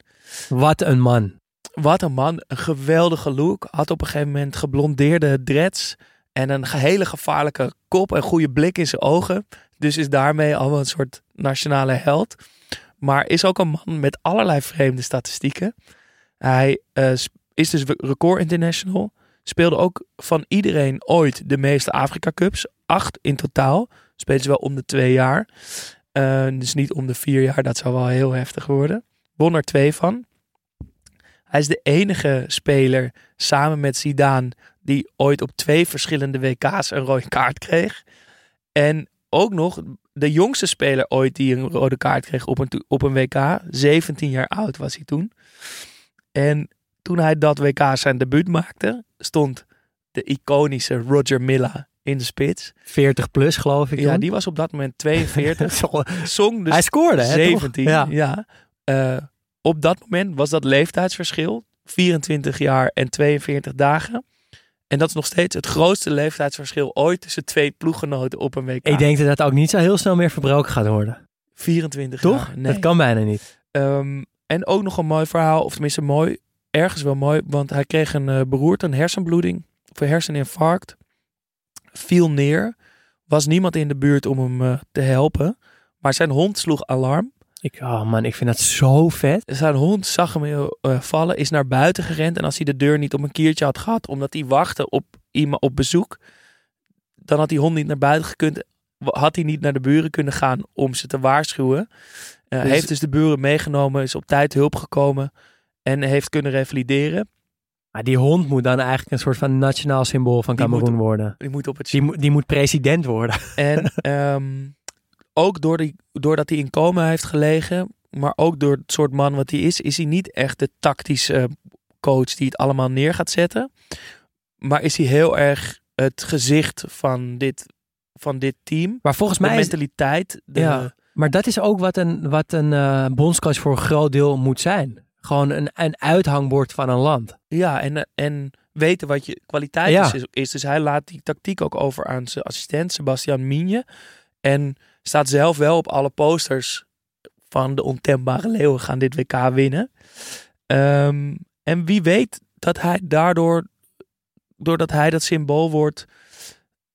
Wat een man. Wat een man. Een geweldige look. Had op een gegeven moment geblondeerde dreads. En een hele gevaarlijke kop. En goede blik in zijn ogen. Dus is daarmee al een soort nationale held. Maar is ook een man met allerlei vreemde statistieken. Hij eh, is dus record international. Speelde ook van iedereen ooit de meeste Afrika Cups. Acht in totaal. Spelen ze wel om de twee jaar. Eh, dus niet om de vier jaar. Dat zou wel heel heftig worden. Won er twee van. Hij is de enige speler samen met Zidane die ooit op twee verschillende WK's een rode kaart kreeg. En ook nog de jongste speler ooit die een rode kaart kreeg op een, op een WK. 17 jaar oud was hij toen. En toen hij dat WK zijn debuut maakte, stond de iconische Roger Milla in de spits. 40 plus geloof ik. Ja, toen. die was op dat moment 42. Zo- Song dus hij scoorde, hè? toch? 17. Ja. Ja. Eh, op dat moment was dat leeftijdsverschil 24 jaar en 42 dagen. En dat is nog steeds het grootste leeftijdsverschil ooit tussen twee ploeggenoten op een WK. Ik denk dat dat ook niet zo heel snel meer verbroken gaat worden. 24 Toch? jaar. Nee. Dat kan bijna niet. Ehm, en ook nog een mooi verhaal, of tenminste mooi, ergens wel mooi, want hij kreeg een eh, beroerte, een hersenbloeding, of een herseninfarct. Viel neer, was niemand in de buurt om hem eh, te helpen, maar zijn hond sloeg alarm. Ik, oh man, ik vind dat zo vet. Zijn hond zag hem eh, vallen, is naar buiten gerend. En als hij de deur niet op een kiertje had gehad, omdat hij wachtte op iemand op bezoek, dan had die hond niet naar buiten gekund. Had hij niet naar de buren kunnen gaan om ze te waarschuwen. Eh, Dus- Heeft dus de buren meegenomen, is op tijd hulp gekomen en heeft kunnen revalideren. Maar die hond moet dan eigenlijk een soort van nationaal symbool van Cameroen worden. Die moet op het Die, moet- die moet president worden. En ehm, ook door die, doordat hij in coma heeft gelegen, maar ook door het soort man wat hij is, is hij niet echt de tactische coach die het allemaal neer gaat zetten. Maar is hij heel erg het gezicht van dit, van dit team. Maar volgens De mij is, mentaliteit. De, Ja. Maar dat is ook wat een, wat een eh, bondscoach voor een groot deel moet zijn. Gewoon een, een uithangbord van een land. Ja, en, en weten wat je kwaliteit Ja. is, is. Dus hij laat die tactiek ook over aan zijn assistent, Sebastian Minje. En staat zelf wel op alle posters van de ontembare leeuwen gaan dit WK winnen. Ehm, en wie weet dat hij daardoor, doordat hij dat symbool wordt,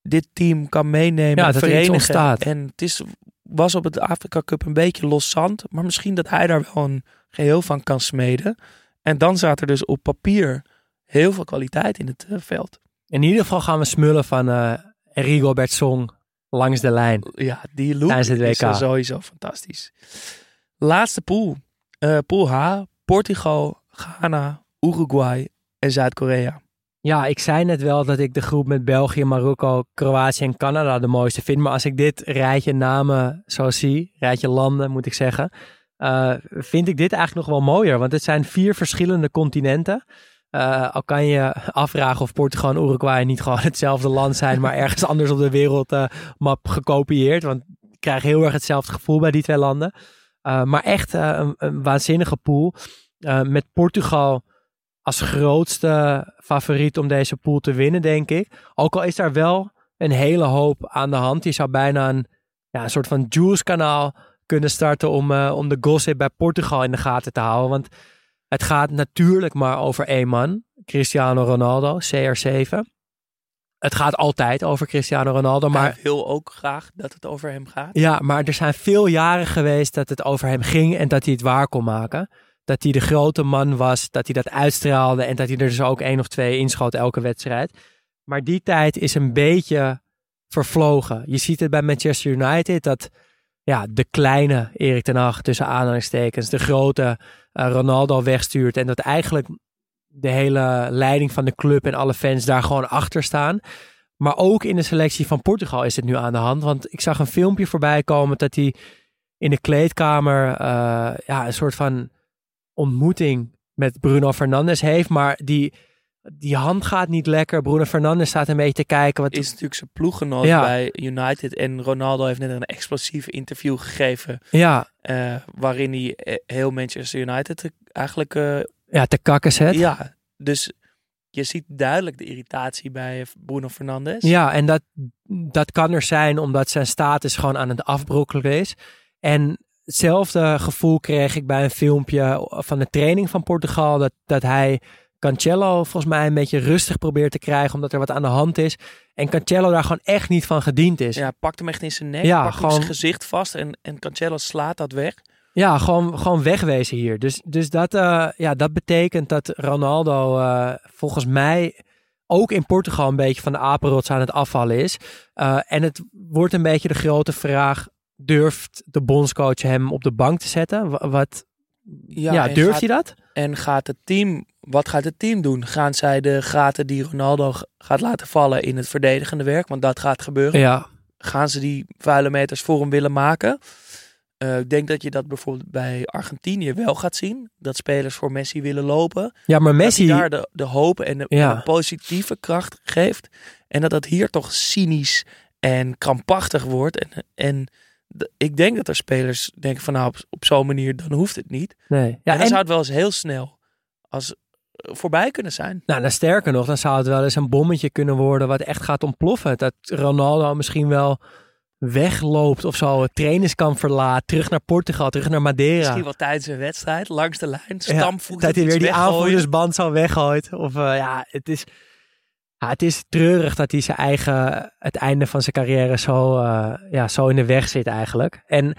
dit team kan meenemen, Ja, dat iets verenigen. En het is, was op het Afrika Cup een beetje loszand, maar misschien dat hij daar wel een geheel van kan smeden. En dan staat er dus op papier heel veel kwaliteit in het eh, veld. In ieder geval gaan we smullen van eh Enrico Bertsong langs de lijn. Ja, die look het is WK. eh, sowieso fantastisch. Laatste pool. Eh, pool H. Portugal, Ghana, Uruguay en Zuid-Korea. Ja, ik zei net wel dat ik de groep met België, Marokko, Kroatië en Canada de mooiste vind. Maar als ik dit rijtje namen zo zie, rijtje landen moet ik zeggen, eh, vind ik dit eigenlijk nog wel mooier. Want het zijn vier verschillende continenten. Eh, al kan je afvragen of Portugal en Uruguay niet gewoon hetzelfde land zijn, maar ergens anders op de wereldmap gekopieerd. Want ik krijg heel erg hetzelfde gevoel bij die twee landen. Maar echt een, een, waanzinnige pool. Met Portugal als grootste favoriet om deze pool te winnen, denk ik. Ook al is daar wel een hele hoop aan de hand. Je zou bijna een, ja, een soort van Juice-kanaal kunnen starten om, om de gossip bij Portugal in de gaten te houden. Want het gaat natuurlijk maar over één man, Cristiano Ronaldo, CR7. Het gaat altijd over Cristiano Ronaldo, maar... Hij wil ook graag dat het over hem gaat. Ja, maar er zijn veel jaren geweest dat het over hem ging en dat hij het waar kon maken. Dat hij de grote man was, dat hij dat uitstraalde en dat hij er dus ook één of twee inschoot elke wedstrijd. Maar die tijd is een beetje vervlogen. Je ziet het bij Manchester United dat ja, de kleine Erik ten Hag tussen aanhalingstekens de grote uh, Ronaldo wegstuurt en dat eigenlijk de hele leiding van de club en alle fans daar gewoon achter staan. Maar ook in de selectie van Portugal is het nu aan de hand. Want ik zag een filmpje voorbij komen dat hij in de kleedkamer uh, ja, een soort van ontmoeting met Bruno Fernandes heeft. Maar die, die hand gaat niet lekker. Bruno Fernandes staat een beetje te kijken. Wat... Is natuurlijk zijn ploeggenoot ja. bij United. En Ronaldo heeft net een explosief interview gegeven. Ja. Uh, waarin hij heel Manchester United eigenlijk... Uh, ja, te kakken zet. Ja, dus je ziet duidelijk de irritatie bij Bruno Fernandes. Ja, en dat, dat kan er zijn omdat zijn status gewoon aan het afbrokkelen is. En hetzelfde gevoel kreeg ik bij een filmpje van de training van Portugal. Dat, dat hij Cancelo volgens mij een beetje rustig probeert te krijgen omdat er wat aan de hand is. En Cancelo daar gewoon echt niet van gediend is. Ja, pakt hem echt in zijn nek, ja, pakt gewoon... zijn gezicht vast en, en Cancelo slaat dat weg. Ja, gewoon, gewoon wegwezen hier. Dus, dus dat, uh, ja, dat betekent dat Ronaldo uh, volgens mij ook in Portugal een beetje van de apenrots aan het afvallen is. Uh, en het wordt een beetje de grote vraag, durft de bondscoach hem op de bank te zetten? Wat, ja, ja durft gaat, hij dat? En gaat het team, wat gaat het team doen? Gaan zij de gaten die Ronaldo gaat laten vallen in het verdedigende werk? Want dat gaat gebeuren. Ja. Gaan ze die vuile meters voor hem willen maken? Uh, ik denk dat je dat bijvoorbeeld bij Argentinië wel gaat zien. Dat spelers voor Messi willen lopen. Ja, maar Messi... Daar de, de hoop en de, ja. en de, positieve kracht geeft. En dat dat hier toch cynisch en krampachtig wordt. En, en ik denk dat er spelers denken van nou, op, op zo'n manier, dan hoeft het niet. Nee. Ja, en dan en... zou het wel eens heel snel als voorbij kunnen zijn. Nou, dan sterker nog, dan zou het wel eens een bommetje kunnen worden wat echt gaat ontploffen. Dat Ronaldo misschien wel wegloopt of zo, het trainingskamp verlaat, terug naar Portugal, terug naar Madeira. Misschien wel tijdens een wedstrijd, langs de lijn, stampvoet. Ja, dat hij weer die aanvoerdersband zo weggooit. Of uh, ja, het is, ja, het is treurig dat hij zijn eigen, het einde van zijn carrière zo, uh, ja, zo in de weg zit eigenlijk. En,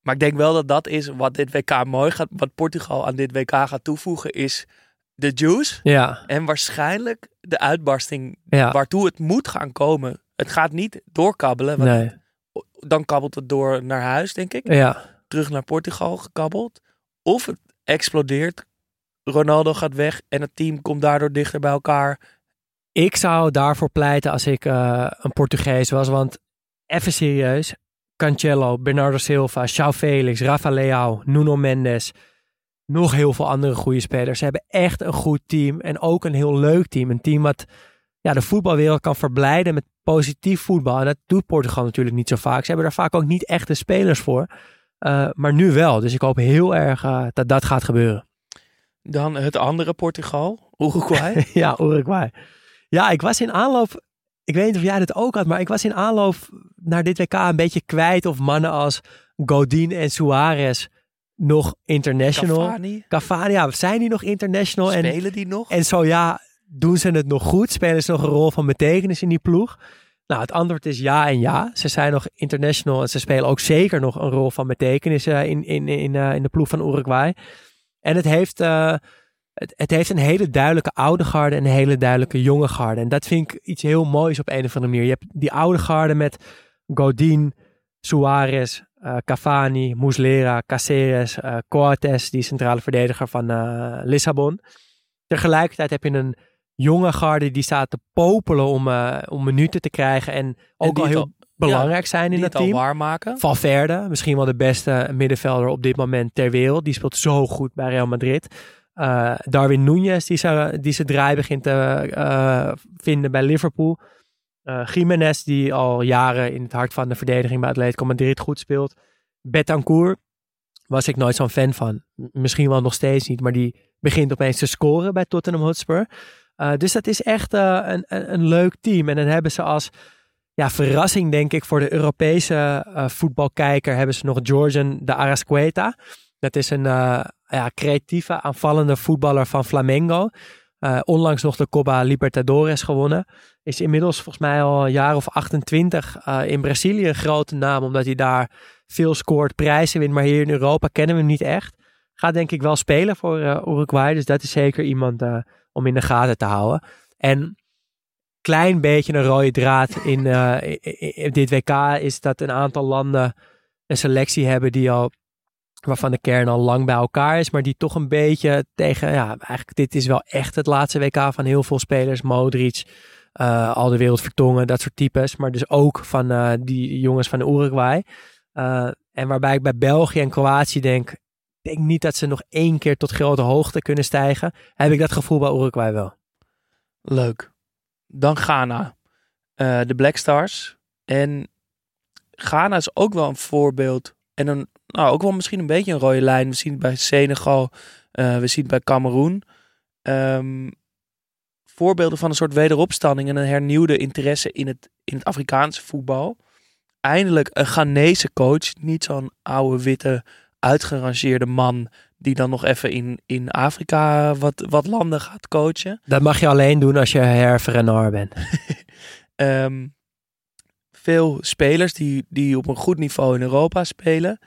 maar ik denk wel dat dat is wat dit WK mooi gaat, wat Portugal aan dit WK gaat toevoegen, is de juice. Ja. En waarschijnlijk de uitbarsting ja. waartoe het moet gaan komen. Het gaat niet doorkabbelen. Want nee dan kabbelt het door naar huis, denk ik. Ja. Terug naar Portugal gekabbeld. Of het explodeert. Ronaldo gaat weg en het team komt daardoor dichter bij elkaar. Ik zou daarvoor pleiten als ik uh, een Portugees was. Want even serieus. Cancelo, Bernardo Silva, João Felix, Rafa Leao, Nuno Mendes. Nog heel veel andere goede spelers. Ze hebben echt een goed team. En ook een heel leuk team. Een team wat ja, de voetbalwereld kan verblijden met positief voetbal. En dat doet Portugal natuurlijk niet zo vaak. Ze hebben daar vaak ook niet echte spelers voor. Uh, maar nu wel. Dus ik hoop heel erg uh, dat dat gaat gebeuren. Dan het andere Portugal, Uruguay. ja, Uruguay. Ja, ik was in aanloop. Ik weet niet of jij dat ook had, maar ik was in aanloop naar dit WK een beetje kwijt of mannen als Godin en Suarez nog international. Cavani. Cavani, ja, zijn die nog international? Spelen en, die nog? En zo ja, doen ze het nog goed? Spelen ze nog een rol van betekenis in die ploeg? Nou, het antwoord is ja en ja. Ze zijn nog international en ze spelen ook zeker nog een rol van betekenis uh, in, in, in, uh, in de ploeg van Uruguay. En het heeft, uh, het, het, heeft een hele duidelijke oude garde en een hele duidelijke jonge garde. En dat vind ik iets heel moois op een of andere manier. Je hebt die oude garde met Godin, Suarez, Cavani, Muslera, Caceres, Coates, die centrale verdediger van Lissabon. Tegelijkertijd heb je een jonge garde die staat te popelen om, uh, om minuten te krijgen. En ook en al heel... Al, belangrijk zijn in die het het al team. waarmaken. Valverde, misschien wel de beste middenvelder op dit moment ter wereld. Die speelt zo goed bij Real Madrid. Eh, Darwin Núñez, die zijn, die zijn draai begint te eh, vinden bij Liverpool. Eh Jiménez, die al jaren in het hart van de verdediging bij Atletico Madrid goed speelt. Betancourt was ik nooit zo'n fan van. Misschien wel nog steeds niet, maar die begint opeens te scoren bij Tottenham Hotspur. Eh, dus dat is echt eh, een, een, een leuk team. En dan hebben ze als ja, verrassing, denk ik, voor de Europese voetbalkijker hebben ze nog Georgian de Arasqueta. Dat is een ja, creatieve, aanvallende voetballer van Flamengo. Eh, onlangs nog de Copa Libertadores gewonnen. Is inmiddels volgens mij al een jaar of 28 eh, in Brazilië een grote naam, omdat hij daar veel scoort, prijzen wint. Maar hier in Europa kennen we hem niet echt. Gaat denk ik wel spelen voor eh, Uruguay. Dus dat is zeker iemand om in de gaten te houden. En klein beetje een rode draad in, in dit WK is dat een aantal landen een selectie hebben die al waarvan de kern al lang bij elkaar is, maar die toch een beetje tegen, ja, eigenlijk dit is wel echt het laatste WK van heel veel spelers, Modric, eh, al de wereld vertongen, dat soort types, maar dus ook van eh, die jongens van Uruguay. Eh, en waarbij ik bij België en Kroatië denk, denk niet dat ze nog één keer tot grote hoogte kunnen stijgen, heb ik dat gevoel bij Uruguay wel. Leuk. Dan Ghana. De Black Stars. En Ghana is ook wel een voorbeeld. En een, nou, ook wel misschien een beetje een rode lijn. We zien het bij Senegal. eh, we zien het bij Cameroen. Ehm, voorbeelden van een soort wederopstanding en een hernieuwde interesse in het, in het Afrikaanse voetbal. Eindelijk een Ghanese coach. Niet zo'n oude, witte, uitgerangeerde man die dan nog even in, in Afrika wat, wat landen gaat coachen. Dat mag je alleen doen als je Herve Renard bent. Ehm, veel spelers die, die op een goed niveau in Europa spelen.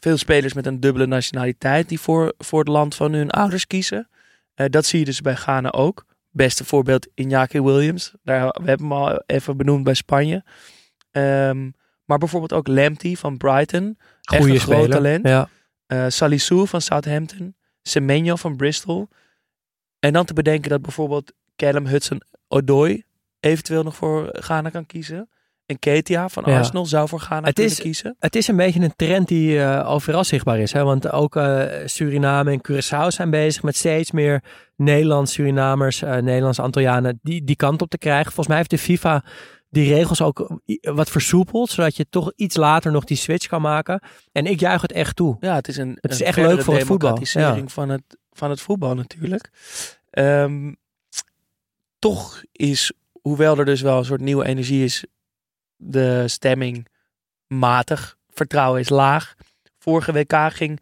Veel spelers met een dubbele nationaliteit die voor, voor het land van hun ouders kiezen. Eh, dat zie je dus bij Ghana ook. Beste voorbeeld Iñaki Williams. Daar, we hebben hem al even benoemd bij Spanje. Ehm, maar bijvoorbeeld ook Lamptey van Brighton. Echt een groot speler. talent. Ja. Eh Salisu van Southampton. Semenyo van Bristol. En dan te bedenken dat bijvoorbeeld Callum Hudson-Odoi eventueel nog voor Ghana kan kiezen. En Ketia van Ja. Arsenal zou voor Ghana Het is- kiezen. Het is een beetje een trend die eh, overal zichtbaar is. Hè? Want ook eh, Suriname en Curaçao zijn bezig met steeds meer Nederlands Surinamers, eh Nederlands Antillianen, die, die kant op te krijgen. Volgens mij heeft de FIFA die regels ook wat versoepeld, zodat je toch iets later nog die switch kan maken. En ik juich het echt toe. Ja, het is een, Het is een echt leuk voor het voetbal, democratisering van, het, van het voetbal natuurlijk. Ehm, toch is, hoewel er dus wel een soort nieuwe energie is, de stemming matig. Vertrouwen is laag. Vorige WK ging,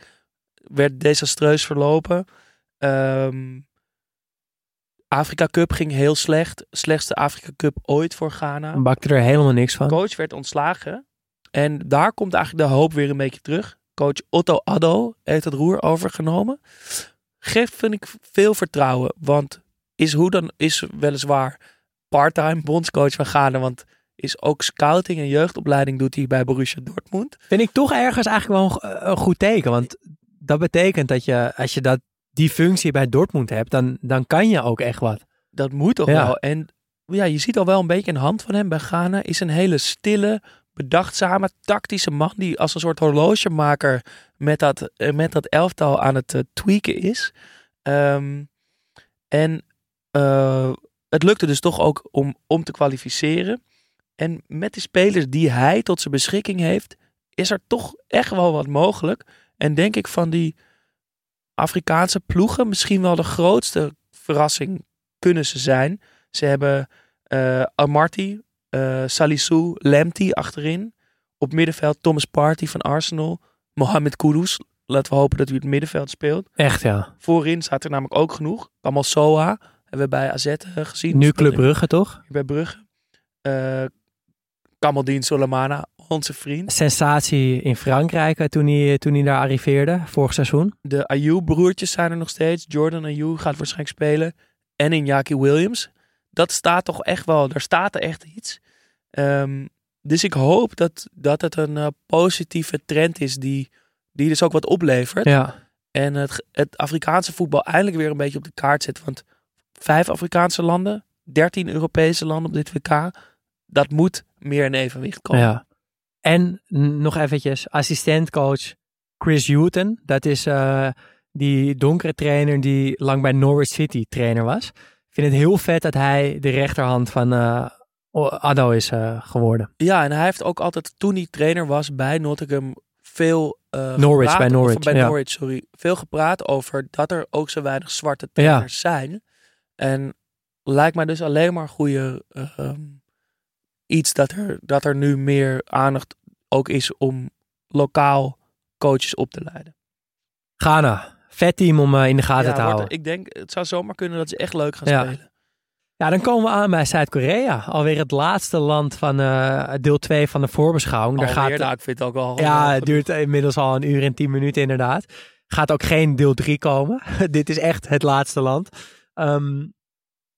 werd desastreus verlopen. Ehm, Afrika Cup ging heel slecht. Slechtste Afrika Cup ooit voor Ghana. Bakte er helemaal niks van. coach werd ontslagen. En daar komt eigenlijk de hoop weer een beetje terug. Coach Otto Addo heeft het roer overgenomen. Geeft, vind ik, veel vertrouwen. Want is hoe dan is weliswaar part-time bondscoach van Ghana. Want is ook scouting en jeugdopleiding doet hij bij Borussia Dortmund. Vind ik toch ergens eigenlijk wel een, een goed teken. Want dat betekent dat je, als je dat, die functie bij Dortmund hebt, dan, dan kan je ook echt wat. Dat moet toch Ja. wel. En ja, je ziet al wel een beetje een hand van hem bij Ghana. Is een hele stille, bedachtzame, tactische man. Die als een soort horlogemaker met dat, eh, met dat elftal aan het eh, tweaken is. Ehm, en eh, het lukte dus toch ook om, om te kwalificeren. En met de spelers die hij tot zijn beschikking heeft, is er toch echt wel wat mogelijk. En denk ik van die Afrikaanse ploegen misschien wel de grootste verrassing kunnen ze zijn. Ze hebben eh Amarty, eh Salisu, Lamptey achterin. Op middenveld Thomas Partey van Arsenal. Mohamed Kudus. Laten we hopen dat hij het middenveld speelt. Echt ja. Voorin staat er namelijk ook genoeg. Kamal Soa hebben we bij AZ eh, gezien. Nu Club Brugge toch? Bij Brugge. Eh Kamaldeen Soleimana, onze vriend. Sensatie in Frankrijk eh, toen hij, toen hij daar arriveerde, vorig seizoen. De Ayew-broertjes zijn er nog steeds. Jordan Ayew gaat waarschijnlijk spelen. En Iñaki Williams. Dat staat toch echt wel, daar staat er echt iets. Ehm, dus ik hoop dat, dat het een eh, positieve trend is die, die dus ook wat oplevert. Ja. En het, het Afrikaanse voetbal eindelijk weer een beetje op de kaart zet. Want vijf Afrikaanse landen, dertien Europese landen op dit WK. Dat moet meer in evenwicht komen. ja. En nog eventjes, assistentcoach Chris Houghton. Dat is eh, die donkere trainer die lang bij Norwich City trainer was. Ik vind het heel vet dat hij de rechterhand van eh, Addo is eh, geworden. Ja, en hij heeft ook altijd, toen hij trainer was bij Nottingham, veel Norwich, gepraat- bij Norwich, bij ja. Norwich, sorry. Veel gepraat over dat er ook zo weinig zwarte trainers zijn. En lijkt mij dus alleen maar goede ehm, iets dat er, dat er nu meer aandacht ook is om lokaal coaches op te leiden. Ghana, vet team om eh, in de gaten Ja, te houden. ik denk, het zou zomaar kunnen dat ze echt leuk gaan Ja. spelen. Ja, dan komen we aan bij Zuid-Korea. Alweer het laatste land van eh, deel 2 van de voorbeschouwing. Daar gaat, nou, ik vind het ook al... Ja, het duurt inmiddels al een uur en tien minuten inderdaad. Gaat ook geen deel 3 komen. Dit is echt het laatste land. Ehm,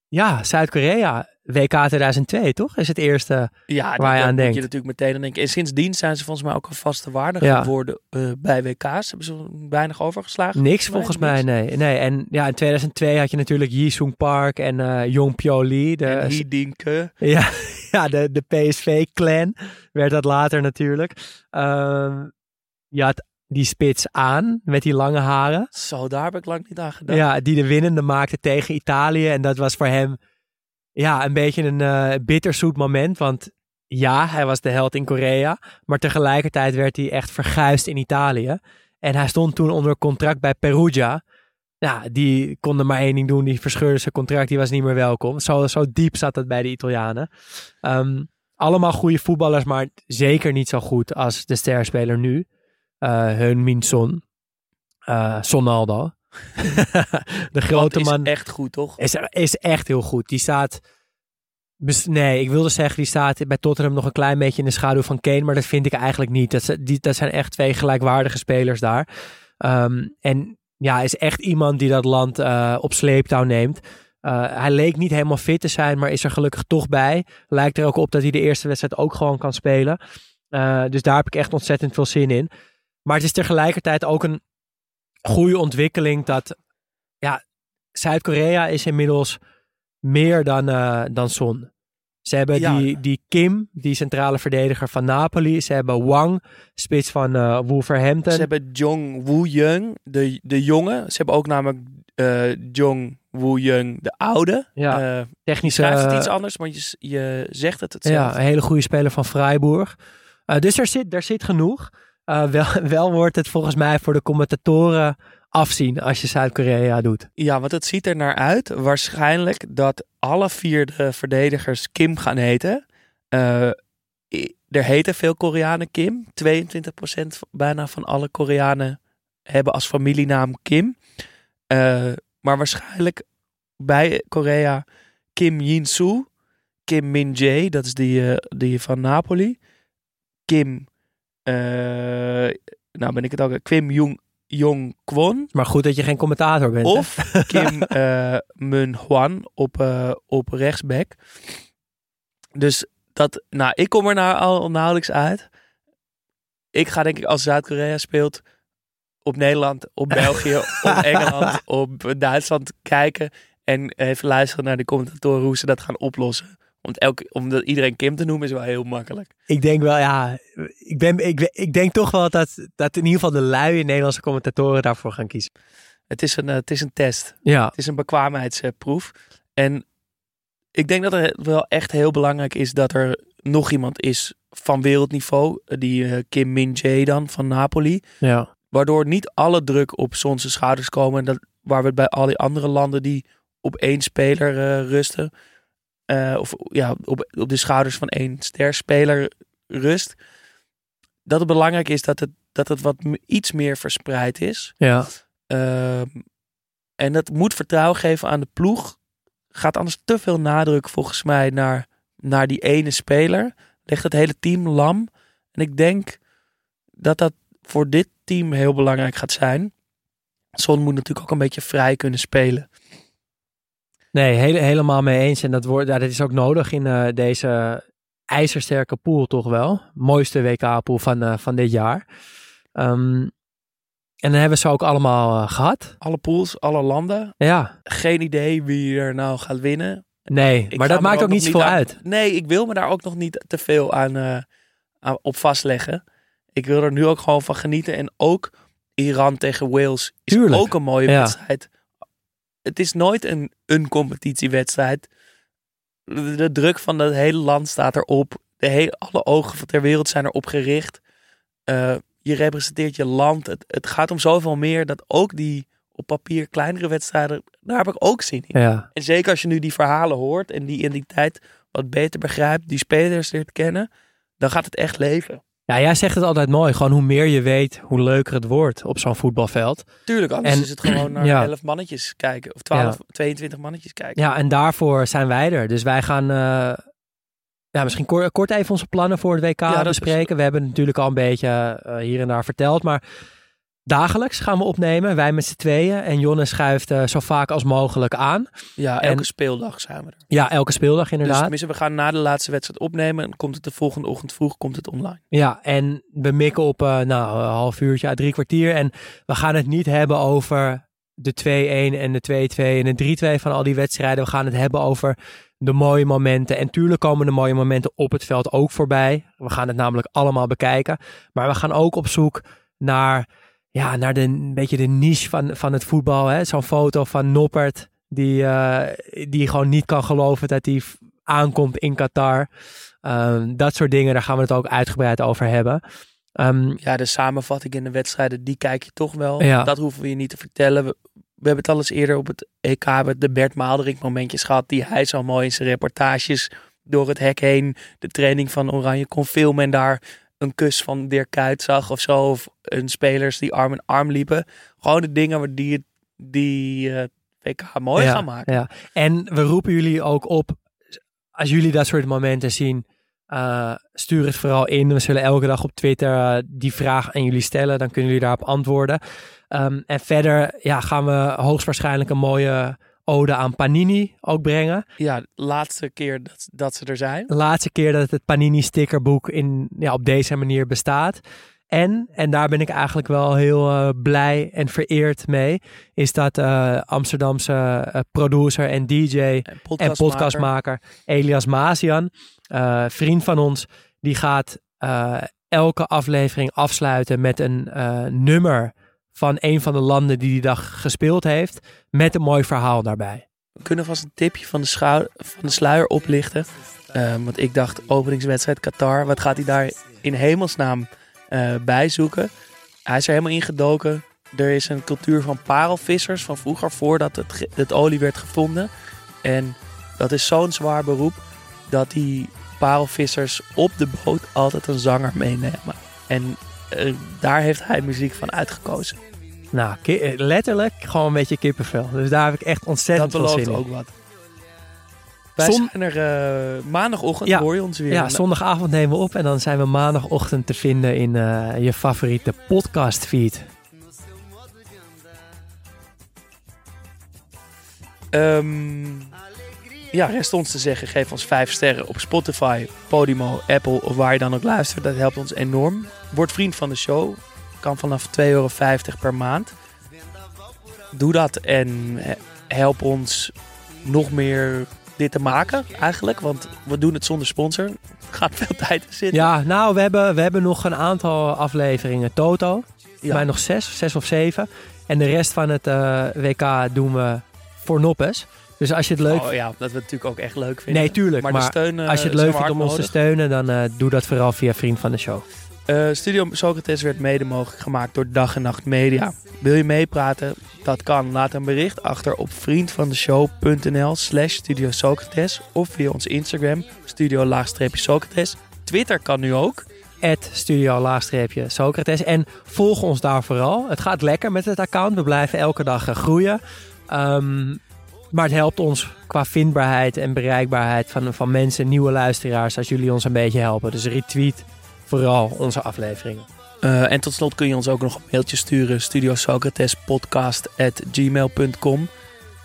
ja, Zuid-Korea, WK 2002 toch? Is het eerste. Ja, waar je aan denkt. je natuurlijk meteen aan denken. En sindsdien zijn ze volgens mij ook een vaste waarde Ja. geworden eh, bij WK's. Hebben ze weinig overgeslagen? Niks volgens mij, niks. nee. nee. En ja, in 2002 had je natuurlijk Yi Sung Park en eh Jong Pyo Lee. De, En Hiedinke. ja, ja, de, de PSV-clan werd dat later natuurlijk. Ehm, je had die spits aan met die lange haren. Zo, daar heb ik lang niet aan gedaan. Ja, die de winnende maakte tegen Italië. En dat was voor hem ja, een beetje een eh, bitterzoet moment. Want ja, hij was de held in Korea. Maar tegelijkertijd werd hij echt verguisd in Italië. En hij stond toen onder contract bij Perugia. Ja, die kon er maar één ding doen. Die verscheurde zijn contract. Die was niet meer welkom. Zo, zo diep zat het bij de Italianen. Ehm, allemaal goede voetballers, maar zeker niet zo goed als de sterspeler nu. eh Heun Min Son. Eh Sonaldo. de grote Dat is man echt goed, toch? is, is echt heel goed. Die staat. Nee, ik wilde zeggen, die staat bij Tottenham nog een klein beetje in de schaduw van Kane. Maar dat vind ik eigenlijk niet. Dat, die, dat zijn echt twee gelijkwaardige spelers daar. Ehm, en ja, is echt iemand die dat land eh, op sleeptouw neemt. Eh, hij leek niet helemaal fit te zijn, maar is er gelukkig toch bij. Lijkt er ook op dat hij de eerste wedstrijd ook gewoon kan spelen. Eh, dus daar heb ik echt ontzettend veel zin in. Maar het is tegelijkertijd ook een goede ontwikkeling dat ja, Zuid-Korea is inmiddels meer dan, eh, dan Son. Ze hebben Ja. die, die Kim, die centrale verdediger van Napoli. Ze hebben Wang, spits van eh, Wolverhampton. Ze hebben Jong Woo-Young, de, de jonge. Ze hebben ook namelijk eh Jong Woo-Young, de oude. Ja, technische, schrijft het iets anders, maar je, je zegt het hetzelfde. ja, een hele goede speler van Freiburg. Dus er zit, er zit genoeg. Eh, wel, wel wordt het volgens mij voor de commentatoren afzien als je Zuid-Korea doet. Ja, want het ziet er naar uit. Waarschijnlijk dat alle vier de verdedigers Kim gaan heten. Eh, er heten veel Koreanen Kim. 22% bijna van alle Koreanen hebben als familienaam Kim. Eh, maar waarschijnlijk bij Korea Kim Jin-soo, Kim Min-jae, dat is die, die van Napoli. Kim, nou ben ik het ook, Kim Jong, Jong Kwon. Maar goed dat je geen commentator bent. hè? Of Kim eh Mun Hwan op, eh, op rechtsback. Dus dat, nou, ik kom er nou al nauwelijks uit. Ik ga denk ik als Zuid-Korea speelt op Nederland, op België, op Engeland, op Duitsland kijken. En even luisteren naar de commentatoren hoe ze dat gaan oplossen. Want elke, om dat iedereen Kim te noemen is wel heel makkelijk. Ik denk wel, ja, ik, ben, ik, ik denk toch wel dat, dat in ieder geval de luie Nederlandse commentatoren daarvoor gaan kiezen. Het is een, eh, het is een test. Ja, Het is een bekwaamheidsproef. En ik denk dat het wel echt heel belangrijk is dat er nog iemand is van wereldniveau. Die eh, Kim Min-jae dan van Napoli. ja. Waardoor niet alle druk op Son's schouders komen. En dat, waar we het bij al die andere landen die op één speler eh, rusten. Eh, of ja, op, op de schouders van één sterspeler rust. Dat het belangrijk is dat het, dat het wat iets meer verspreid is. ja. Ehm, en dat moet vertrouwen geven aan de ploeg. Gaat anders te veel nadruk volgens mij naar, naar die ene speler. Legt het hele team lam. En ik denk dat dat voor dit team heel belangrijk gaat zijn. Son moet natuurlijk ook een beetje vrij kunnen spelen. Nee, hele, helemaal mee eens. En dat, wordt, ja, dat is ook nodig in eh, deze ijzersterke pool toch wel. Mooiste WK-pool van, eh, van dit jaar. Ehm, en dan hebben we ze ook allemaal eh, gehad. Alle pools, alle landen. Ja, Geen idee wie er nou gaat winnen. nee, Ik maar dat maakt ook niet zoveel uit. Nee, ik wil me daar ook nog niet te veel aan, aan- op vastleggen. Ik wil er nu ook gewoon van genieten. En ook Iran tegen Wales is Tuurlijk. ook een mooie Ja. wedstrijd. Het is nooit een, een competitiewedstrijd. De, de druk van het hele land staat erop. De he- alle ogen van ter wereld zijn erop gericht. Eh, je representeert je land. Het, het gaat om zoveel meer dat ook die op papier kleinere wedstrijden, daar heb ik ook zin in. Ja. En zeker als je nu die verhalen hoort en die identiteit wat beter begrijpt, die spelers leert kennen, dan gaat het echt leven. Ja, jij zegt het altijd mooi. Gewoon hoe meer je weet, hoe leuker het wordt op zo'n voetbalveld. Tuurlijk, anders En- is het gewoon naar Ja. 11 mannetjes kijken. Of 12, 22 mannetjes kijken. Ja, en daarvoor zijn wij er. Dus wij gaan eh, ja, misschien kort, kort even onze plannen voor het WK Ja, dat is- bespreken. We hebben natuurlijk al een beetje eh, hier en daar verteld. Maar dagelijks gaan we opnemen. Wij met z'n tweeën. En Jonne schuift eh, zo vaak als mogelijk aan. Ja, elke En- speeldag zijn we er. Ja, elke speeldag Dus inderdaad. tenminste, we gaan na de laatste wedstrijd opnemen en komt het de volgende ochtend vroeg komt het online. Ja, en we mikken op eh, nou, een half uurtje, drie kwartier. En we gaan het niet hebben over de 2-1 en de 2-2 en de 3-2 van al die wedstrijden. We gaan het hebben over de mooie momenten. En tuurlijk komen de mooie momenten op het veld ook voorbij. We gaan het namelijk allemaal bekijken. Maar we gaan ook op zoek naar, ja, naar de, een beetje de niche van, van het voetbal. hè. Zo'n foto van Noppert, die, eh, die gewoon niet kan geloven dat hij aankomt in Qatar. Ehm, dat soort dingen, daar gaan we het ook uitgebreid over hebben. Ehm, Ja, de samenvatting in de wedstrijden, die kijk je toch wel. Ja. Dat hoeven we je niet te vertellen. We, we hebben het al eens eerder op het EK met de Bert Maalderink momentjes gehad. Die hij zo mooi in zijn reportages door het hek heen de training van Oranje kon filmen. En daar een kus van Dirk Kuyt zag of zo. Of een spelers die arm in arm liepen. Gewoon de dingen die, die eh, WK mooi ja, gaan maken. Ja. En we roepen jullie ook op, als jullie dat soort momenten zien, eh, stuur het vooral in. We zullen elke dag op Twitter eh, die vraag aan jullie stellen. Dan kunnen jullie daarop antwoorden. Ehm, en verder ja, gaan we hoogstwaarschijnlijk een mooie ode aan Panini ook brengen. Ja, laatste keer dat, dat ze er zijn. De laatste keer dat het Panini stickerboek in, ja, op deze manier bestaat. En, en daar ben ik eigenlijk wel heel eh, blij en vereerd mee, is dat eh, Amsterdamse eh, producer en DJ En en podcastmaker. Elias Mazian, vriend van ons, die gaat elke aflevering afsluiten met een nummer van een van de landen die die dag gespeeld heeft, met een mooi verhaal daarbij. We kunnen vast een tipje van de, van de sluier oplichten. Eh, want ik dacht, openingswedstrijd Qatar, wat gaat hij daar in hemelsnaam eh bij zoeken? Hij is er helemaal ingedoken. Er is een cultuur van parelvissers van vroeger, voordat het, het olie werd gevonden. En dat is zo'n zwaar beroep dat die parelvissers op de boot altijd een zanger meenemen. En eh, daar heeft hij muziek van uitgekozen. Nou, eh, letterlijk gewoon een beetje kippenvel. Dus daar heb ik echt Dat ontzettend veel zin in. ook wat. Wij Zon- zijn er eh, maandagochtend, Ja. hoor je ons weer. Ja, zondagavond nemen we op en dan zijn we maandagochtend te vinden in eh, je favoriete podcast feed. Ehm, ja, rest ons te zeggen, geef ons vijf sterren op Spotify, Podimo, Apple of waar je dan ook luistert. Dat helpt ons enorm. Word vriend van de show. Kan vanaf 2,50 euro per maand. Doe dat en eh, help ons nog meer dit te maken eigenlijk. Want we doen het zonder sponsor. Er gaat veel tijd in zitten. Ja, nou, we hebben, we hebben nog een aantal afleveringen Toto. Ja. Maar nog zes, zes of zeven. En de rest van het eh, WK doen we voor Noppes. Dus als je het leuk Oh ja, dat we het natuurlijk ook echt leuk vinden. Nee, tuurlijk. Maar, steun, eh, als je het zijn leuk vindt om ons te steunen, dan eh, doe dat vooral via Vriend van de Show. Eh, Studio Socrates werd mede mogelijk gemaakt door Dag en Nacht Media. Wil je meepraten? Dat kan. Laat een bericht achter op vriendvandeshow.nl slash Studio Socrates of via ons Instagram studio-socrates. Twitter kan nu ook. At studio Socrates. En volg ons daar vooral. Het gaat lekker met het account. We blijven elke dag eh, groeien. Ehm, maar het helpt ons qua vindbaarheid en bereikbaarheid van, van mensen, nieuwe luisteraars, als jullie ons een beetje helpen. Dus retweet vooral onze afleveringen. Eh, en tot slot kun je ons ook nog een mailtje sturen. studiosocratespodcast.gmail.com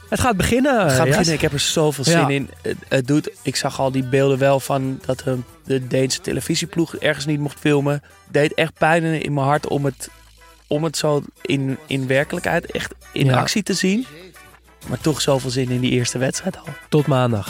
Het gaat beginnen. Het gaat beginnen. Ik heb er zoveel zin Ja. in. Het, het doet, ik zag al die beelden wel van dat de, de Deense televisieploeg ergens niet mocht filmen. Het deed echt pijn in, in mijn hart om het, om het zo in, in werkelijkheid echt in Ja. actie te zien. Maar toch zoveel zin in die eerste wedstrijd al. Tot maandag.